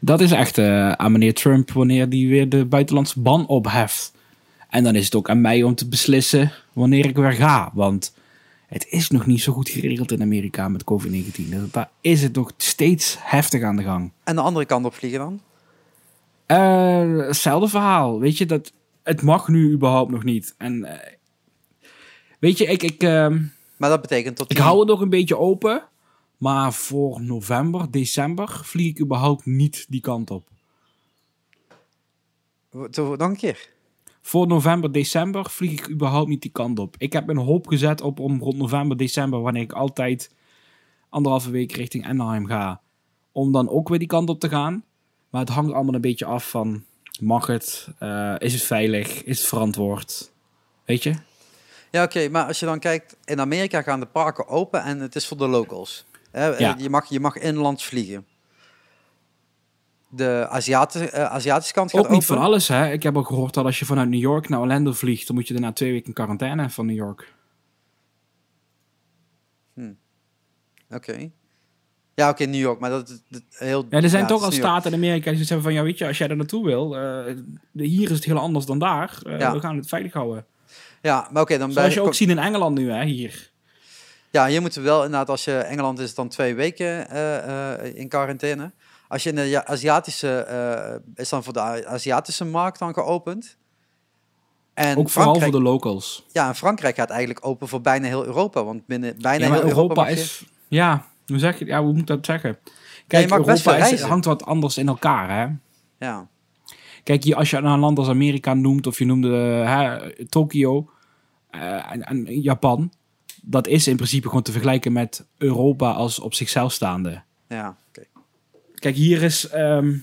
dat is echt eh, aan meneer Trump wanneer die weer de buitenlandse ban opheft. En dan is het ook aan mij om te beslissen wanneer ik weer ga. Want het is nog niet zo goed geregeld in Amerika met COVID-19. Dus Daar is het nog steeds heftig aan de gang. En de andere kant op vliegen dan? Eh, hetzelfde verhaal. Weet je, dat, het mag nu überhaupt nog niet. En eh, weet je, ik, ik, ehm, Maar dat betekent dat... ik die- hou het nog een beetje open. Maar voor november, december vlieg ik überhaupt niet die kant op. Zo, Nog een keer. Voor november, december vlieg ik überhaupt niet die kant op. Ik heb een hoop gezet op om rond november, december, wanneer ik altijd anderhalve week richting Anaheim ga, om dan ook weer die kant op te gaan. Maar het hangt allemaal een beetje af van, mag het? Eh, is het veilig? Is het verantwoord? Weet je? Ja, oké. maar als je dan kijkt, in Amerika gaan de parken open en het is voor de locals. Hè, eh, Ja. je, mag, je mag inlands vliegen. De Aziatische, eh, Aziatische kant gaat Ook niet open. van alles, hè. Ik heb ook gehoord dat als je vanuit New York naar Orlando vliegt, dan moet je daarna twee weken in quarantaine van New York. Oké. Ja, oké, New York, maar dat is dat heel... Ja, er zijn ja, toch al staten in Amerika die hebben van, ja weet je, als jij er naartoe wil, eh, hier is het heel anders dan daar. Eh, Ja. We gaan het veilig houden. Ja, maar oké, dan Zoals je ook ziet in Engeland nu, hè, hier. Ja, hier moeten we wel inderdaad, als je Engeland is, dan twee weken in quarantaine. Als je in de Aziatische, eh, is dan voor de Aziatische markt dan geopend. En ook vooral Frankrijk, voor de locals. ja, en Frankrijk gaat eigenlijk open voor bijna heel Europa. Want binnen bijna Ja, heel Europa, Europa mag je- is... Ja, hoe zeg je, ja, hoe moet ik dat zeggen? Kijk, Europa is, hangt wat anders in elkaar, hè. Ja, Kijk, als je een land als Amerika noemt, of je noemde Tokio eh, en, en Japan, dat is in principe gewoon te vergelijken met Europa als op zichzelf staande. ja. Kijk, hier is. ehm,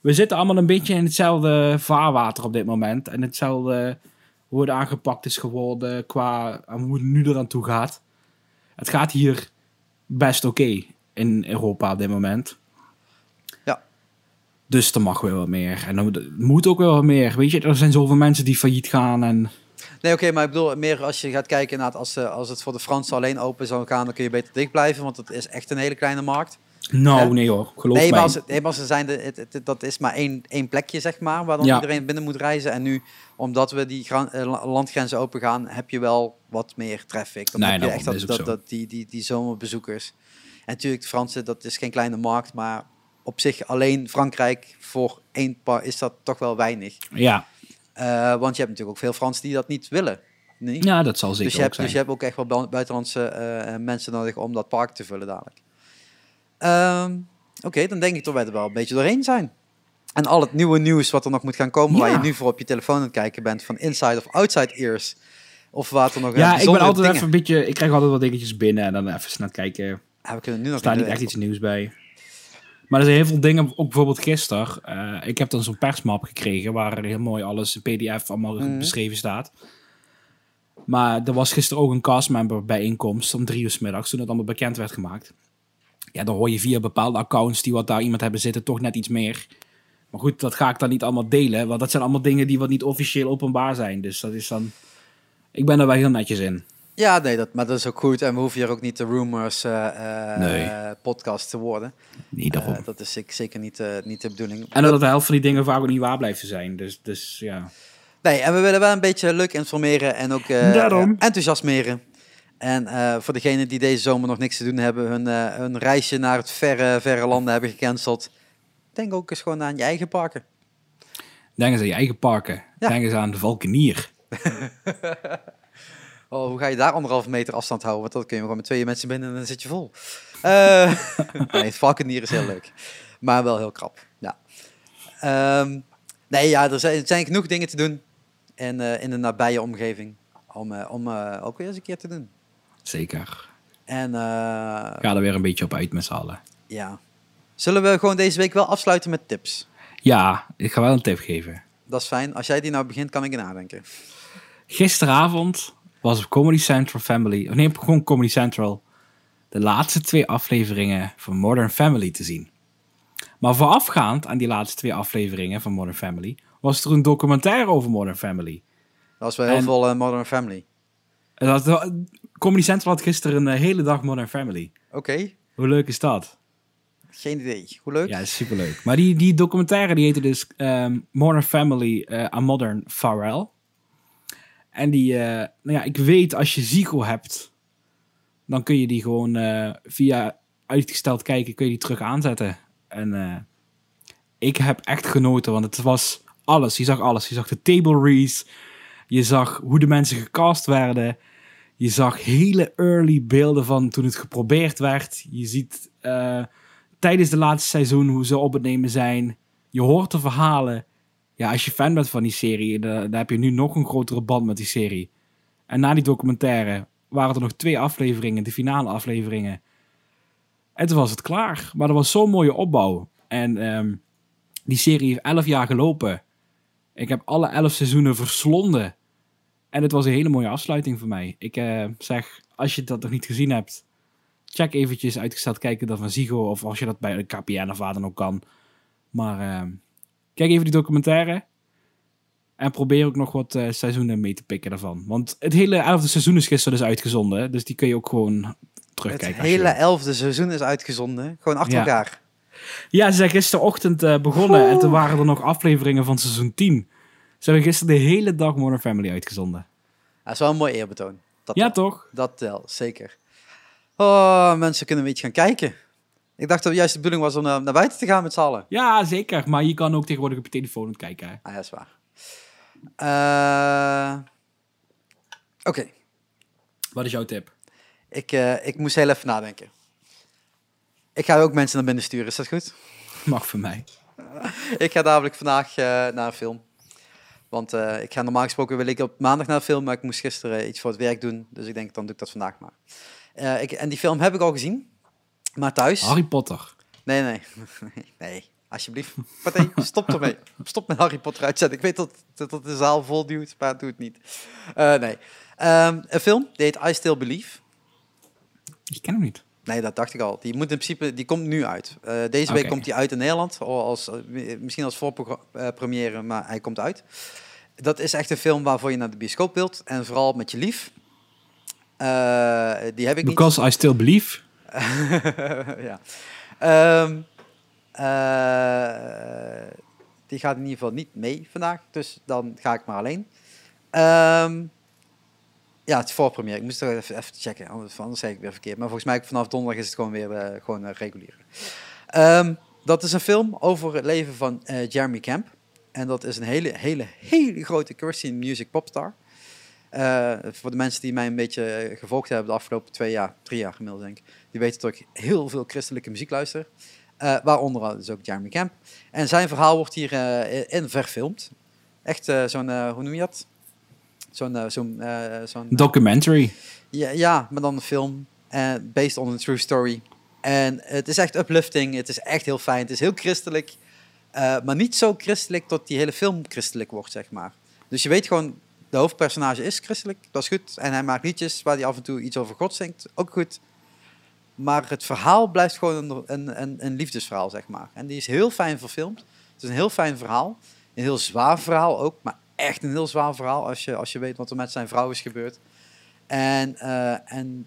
we zitten allemaal een beetje in hetzelfde vaarwater op dit moment. En hetzelfde hoe het aangepakt is geworden qua hoe het nu eraan toe gaat. Het gaat hier best oké in Europa op dit moment. Ja. Dus er mag wel wat meer. En er moet ook wel wat meer. Weet je, er zijn zoveel mensen die failliet gaan. En Nee, oké, maar ik bedoel meer als je gaat kijken naar als, eh, als het voor de Fransen alleen open zou gaan, dan kun je beter dicht blijven, want het is echt een hele kleine markt. Nou, nee hoor, geloof Nee, mij. als, het- nee, maar ze zijn de, het, het- dat is maar één, één plekje, zeg maar, waar dan Ja. iedereen binnen moet reizen. En nu, omdat we die eh, la- landgrenzen open gaan, heb je wel wat meer traffic. Dan Nee, heb je echt dat, dat, die, die, die zomerbezoekers. En natuurlijk, de Fransen, dat is geen kleine markt, maar op zich alleen Frankrijk voor één paar is dat toch wel weinig. Ja. Eh, want je hebt natuurlijk ook veel Fransen die dat niet willen. Nee? ja, dat zal zeker dus, je ook hebt, zijn. dus je hebt ook echt wel bui- buitenlandse eh, mensen nodig om dat park te vullen dadelijk. Ehm, Oké, dan denk ik dat wij er wel een beetje doorheen zijn. En al het nieuwe nieuws wat er nog moet gaan komen, waar je nu voor op je telefoon aan het kijken bent, van inside of outside ears. Of wat er nog ja, ik ben altijd dingen. even een beetje... Ik krijg altijd wat dingetjes binnen en dan even snel kijken. Ja, we kunnen nu nog Er staat niet echt iets nieuws bij. Maar er zijn heel veel dingen, ook bijvoorbeeld gisteren. eh, ik heb dan zo'n persmap gekregen waar er heel mooi alles in PDF allemaal Mhm. beschreven staat. Maar er was gisteren ook een castmember bijeenkomst om drie uur 's middags toen het allemaal bekend werd gemaakt. Ja, dan hoor je via bepaalde accounts die wat daar iemand hebben zitten toch net iets meer. Maar goed, dat ga ik dan niet allemaal delen, want dat zijn allemaal dingen die wat niet officieel openbaar zijn. Dus dat is dan... Ik ben er wel heel netjes in. Ja, nee, dat, maar dat is ook goed. En we hoeven hier ook niet de rumors eh, eh, Nee. podcast te worden. Niet daarom. Eh, dat is ik- zeker niet, niet de bedoeling. en dat de helft van die dingen vaak ook niet waar blijft te zijn. Dus, dus ja... Nee, en we willen wel een beetje leuk informeren en ook Daarom. enthousiasmeren. En eh, voor degenen die deze zomer nog niks te doen hebben, hun, eh, hun reisje naar het verre, verre landen hebben gecanceld. Denk ook eens gewoon aan je eigen parken. Denk eens aan je eigen parken. Ja. Denk eens aan de Valkenier. Oh, hoe ga je daar anderhalve meter afstand houden? Want dan kun je gewoon met twee mensen binnen en dan zit je vol. Eh nee, het valkenier is heel leuk. Maar wel heel krap, ja. Ehm, nee, ja, er zijn, er zijn genoeg dingen te doen in, in de nabije omgeving. Om, om ook weer eens een keer te doen. Zeker. En eh, Ga er weer een beetje op uit met z'n allen. Ja. Zullen we gewoon deze week wel afsluiten met tips? Ja, ik ga wel een tip geven. Dat is fijn. Als jij die nou begint, kan ik er nadenken. Gisteravond was op Comedy Central Family... Of nee, gewoon Comedy Central... de laatste twee afleveringen van Modern Family te zien. Maar voorafgaand aan die laatste twee afleveringen van Modern Family... was er een documentaire over Modern Family. Dat was wel heel En- veel eh, Modern Family. Dat, Comedy Central had gisteren een eh, hele dag Modern Family. Oké, Hoe leuk is dat? geen idee. Hoe leuk? Ja, superleuk. Maar die, die documentaire die heette dus ehm, Modern Family, eh A Modern Farewell. En die, eh, nou ja, ik weet als je Zico hebt, dan kun je die gewoon via uitgesteld kijken, kun je die terug aanzetten. En ik heb echt genoten, want het was alles. Je zag alles. Je zag de table reads. Je zag hoe de mensen gecast werden. Je zag hele early beelden van toen het geprobeerd werd. Je ziet eh, tijdens de laatste seizoen hoe ze op het nemen zijn. Je hoort de verhalen. Ja, als je fan bent van die serie, dan, heb je nu nog een grotere band met die serie. En na die documentaire waren er nog twee afleveringen, de finale afleveringen. En toen was het klaar. Maar dat was zo'n mooie opbouw. En ehm, die serie heeft elf jaar gelopen. Ik heb alle elf seizoenen verslonden. En het was een hele mooie afsluiting voor mij. Ik eh, zeg, als je dat nog niet gezien hebt, check eventjes uitgesteld kijken dat van Zigo. Of als je dat bij een KPN of waar dan ook kan. Maar ehm, kijk even die documentaire. En probeer ook nog wat eh, seizoenen mee te pikken daarvan. Want het hele elfde seizoen is gisteren dus uitgezonden. hè. Dus die kun je ook gewoon Het terugkijken. je hele wil. elfde seizoen is uitgezonden. Gewoon achter Ja. elkaar. Ja, ze zijn gisterochtend eh, begonnen. En toen waren er nog afleveringen van seizoen 10. Ze hebben gisteren de hele dag Modern Family uitgezonden. Dat is wel een mooi eerbetoon. Dat Ja, wel. toch? Dat wel, zeker. Oh, mensen kunnen een beetje gaan kijken. Ik dacht dat juist de bedoeling was om naar, naar buiten te gaan met z'n allen. Ja, zeker. Maar je kan ook tegenwoordig op je telefoon kijken. Hè? Ah, ja, dat is waar. Eh, Oké, Wat is jouw tip? ik, eh, ik moest heel even nadenken. Ik ga ook mensen naar binnen sturen, is dat goed? Mag voor mij. ik ga dadelijk vandaag eh, naar een film. Want eh, ik ga normaal gesproken wil ik op maandag naar een film, maar ik moest gisteren iets voor het werk doen. Dus ik denk, dan doe ik dat vandaag maar. Eh, ik, en die film heb ik al gezien, maar thuis. Harry Potter. Nee, nee. nee, alsjeblieft. Pathé, stop ermee. Stop met Harry Potter uitzetten. Ik weet dat, dat, dat de zaal vol duwt, maar doe het niet. Eh, nee. Ehm, een film, die heet I Still Believe. Ik ken hem niet. Nee, dat dacht ik al. Die moet in principe, die komt nu uit. Eh, deze week komt die uit in Nederland, al als, eh, misschien als voorpremière, maar hij komt uit. Dat is echt een film waarvoor je naar de bioscoop wilt en vooral met je lief. Eh, die heb ik niet. Because I still believe. ja. Ehm, eh, die gaat in ieder geval niet mee vandaag, dus dan ga ik maar alleen. Ehm, ja, het is voorpremière. Ik moest toch even, even checken, anders, anders zeg ik weer verkeerd. Maar volgens mij vanaf donderdag is het gewoon weer eh, gewoon eh, regulier. Ehm, dat is een film over het leven van eh, Jeremy Camp. En dat is een hele, hele, hele grote Christian music popstar. Voor de mensen die mij een beetje gevolgd hebben de afgelopen twee jaar, drie jaar gemiddeld denk ik, die weten dat ik heel veel christelijke muziek luister. Waaronder dus ook Jeremy Camp. En zijn verhaal wordt hier in verfilmd. Echt zo'n, hoe noem je dat? Zo'n, eh, zo'n, eh, zo'n Documentary. ja, ja, maar dan een film. eh based on a true story. En het is echt uplifting. Het is echt heel fijn. Het is heel christelijk. eh, maar niet zo christelijk dat die hele film christelijk wordt, zeg maar. Dus je weet gewoon, de hoofdpersonage is christelijk. Dat is goed. En hij maakt liedjes waar hij af en toe iets over God zingt. Ook goed. Maar het verhaal blijft gewoon een, een, een, een liefdesverhaal, zeg maar. En die is heel fijn verfilmd. Het is een heel fijn verhaal. Een heel zwaar verhaal ook. Maar echt een heel zwaar verhaal als je, als je weet wat er met zijn vrouw is gebeurd. En, eh, en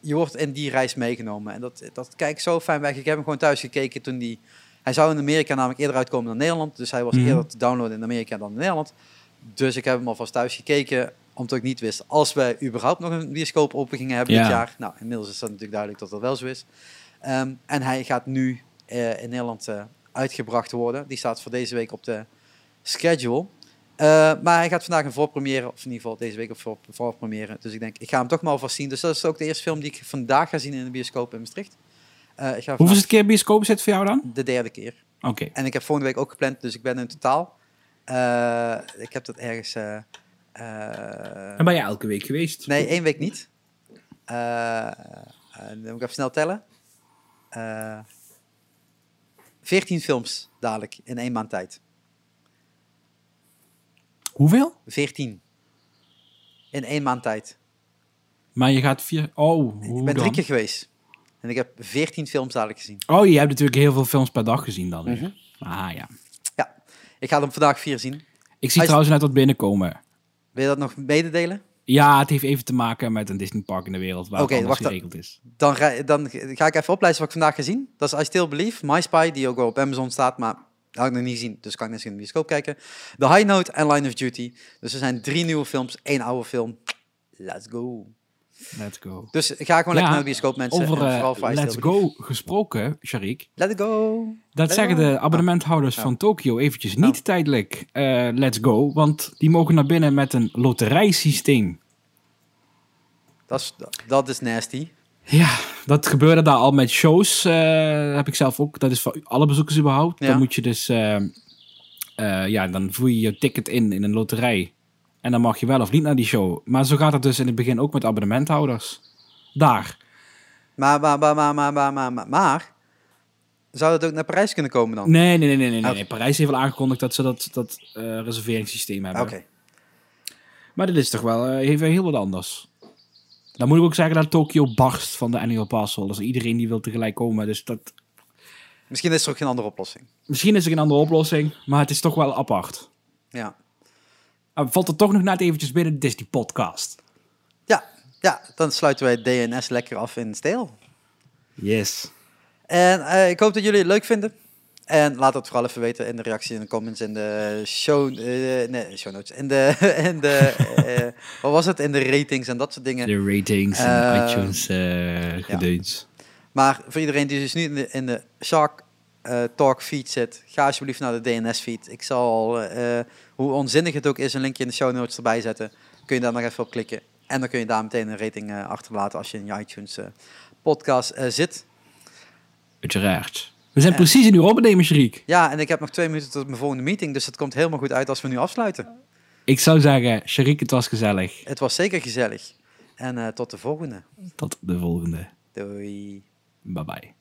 je wordt in die reis meegenomen. En dat, dat kijkt zo fijn weg. Ik heb hem gewoon thuis gekeken toen die... Hij zou in Amerika namelijk eerder uitkomen dan Nederland. Dus hij was Mhm. eerder te downloaden in Amerika dan in Nederland. Dus ik heb hem alvast thuis gekeken. Omdat ik niet wist als wij überhaupt nog een bioscoop open gingen hebben Ja. dit jaar. Nou, inmiddels is dat natuurlijk duidelijk dat dat wel zo is. Ehm, en hij gaat nu eh, in Nederland eh, uitgebracht worden. Die staat voor deze week op de schedule. Eh, maar hij gaat vandaag een voorpremière, of in ieder geval deze week op voor, voorpremière. Dus ik denk, ik ga hem toch maar alvast zien. Dus dat is ook de eerste film die ik vandaag ga zien in de bioscoop in Maastricht. Eh, ik ga vandaag keer bioscoop zit voor jou dan? de derde keer. Oké. En ik heb volgende week ook gepland, dus ik ben in totaal. eh, ik heb dat ergens. En ben je elke week geweest? nee, één week niet. Dan moet ik even snel tellen. 14 films dadelijk in één maand tijd. Hoeveel? 14. In één maand tijd. Maar je gaat vier... Oh, hoe ik ben dan? drie keer geweest. En ik heb 14 films dadelijk gezien. Oh, je hebt natuurlijk heel veel films per dag gezien dan. Mhm. Ah ja. Ja, ik ga er vandaag vier zien. Ik zie Hij is- trouwens net wat binnenkomen. Wil je dat nog mededelen? Ja, het heeft even te maken met een Disneypark in de wereld waar Oké, het anders wacht dan. geregeld is. Dan ga, dan ga ik even oplijsten wat ik vandaag ga zien. Dat is I Still Believe, My Spy, die ook wel op Amazon staat, maar had ik nog niet gezien, dus kan ik net in de bioscoop kijken. The High Note en Line of Duty. Dus er zijn drie nieuwe films, één oude film. Let's go. Let's go. Dus ga gewoon lekker naar de bioscoop, mensen. Over eh, Let's. Go gesproken, Sharik. Let's go. Dat Let's zeggen go. de abonnementhouders Oh. van Tokio eventjes niet Oh. tijdelijk. eh, let's go, want die mogen naar binnen met een loterijsysteem. Dat is, dat is nasty. Ja, dat gebeurde daar al met shows. Eh, heb ik zelf ook. Dat is voor alle bezoekers überhaupt. Dan moet je dus. Eh, eh, ja, dan voer je je ticket in in een loterij. En dan mag je wel of niet naar die show. Maar zo gaat het dus in het begin ook met abonnementhouders. Daar. Maar, maar, maar, maar, maar, maar, maar, maar. Zou dat ook naar Parijs kunnen komen dan? Nee, nee, nee, nee. nee, Parijs heeft wel aangekondigd dat ze dat, dat reserveringssysteem hebben. Oké. Maar dit is toch wel even heel wat anders. Dan moet ik ook zeggen dat Tokio barst van de annual pass holders. Iedereen die wil tegelijk komen. Dus dat, Misschien is er ook geen andere oplossing. misschien is er een andere oplossing, maar het is toch wel apart. Ja. Maar valt er toch nog net eventjes binnen de Disney podcast. Ja, ja dan sluiten wij DNS lekker af in stijl. Yes. En eh, ik hoop dat jullie het leuk vinden. En laat het vooral even weten in de reactie, in de comments, in de show, eh, nee, show notes, in de, in de eh, wat was het, in de ratings en dat soort dingen. De ratings en Eh, iTunes eh gedeuns. Maar voor iedereen die dus nu in de, in de Shark Talk feed zit, ga alsjeblieft naar de DNS feed. Ik zal, hoe onzinnig het ook is, een linkje in de show notes erbij zetten. Kun je daar nog even op klikken. En dan kun je daar meteen een rating achterlaten als je in je iTunes podcast zit. Uiteraard. We zijn precies een uur opnemen, Shariek. Ja, en ik heb nog twee minuten tot mijn volgende meeting, dus het komt helemaal goed uit als we nu afsluiten. Ik zou zeggen, Shariek, het was gezellig. Het was zeker gezellig. En eh, tot de volgende. Tot de volgende. Doei. Bye bye.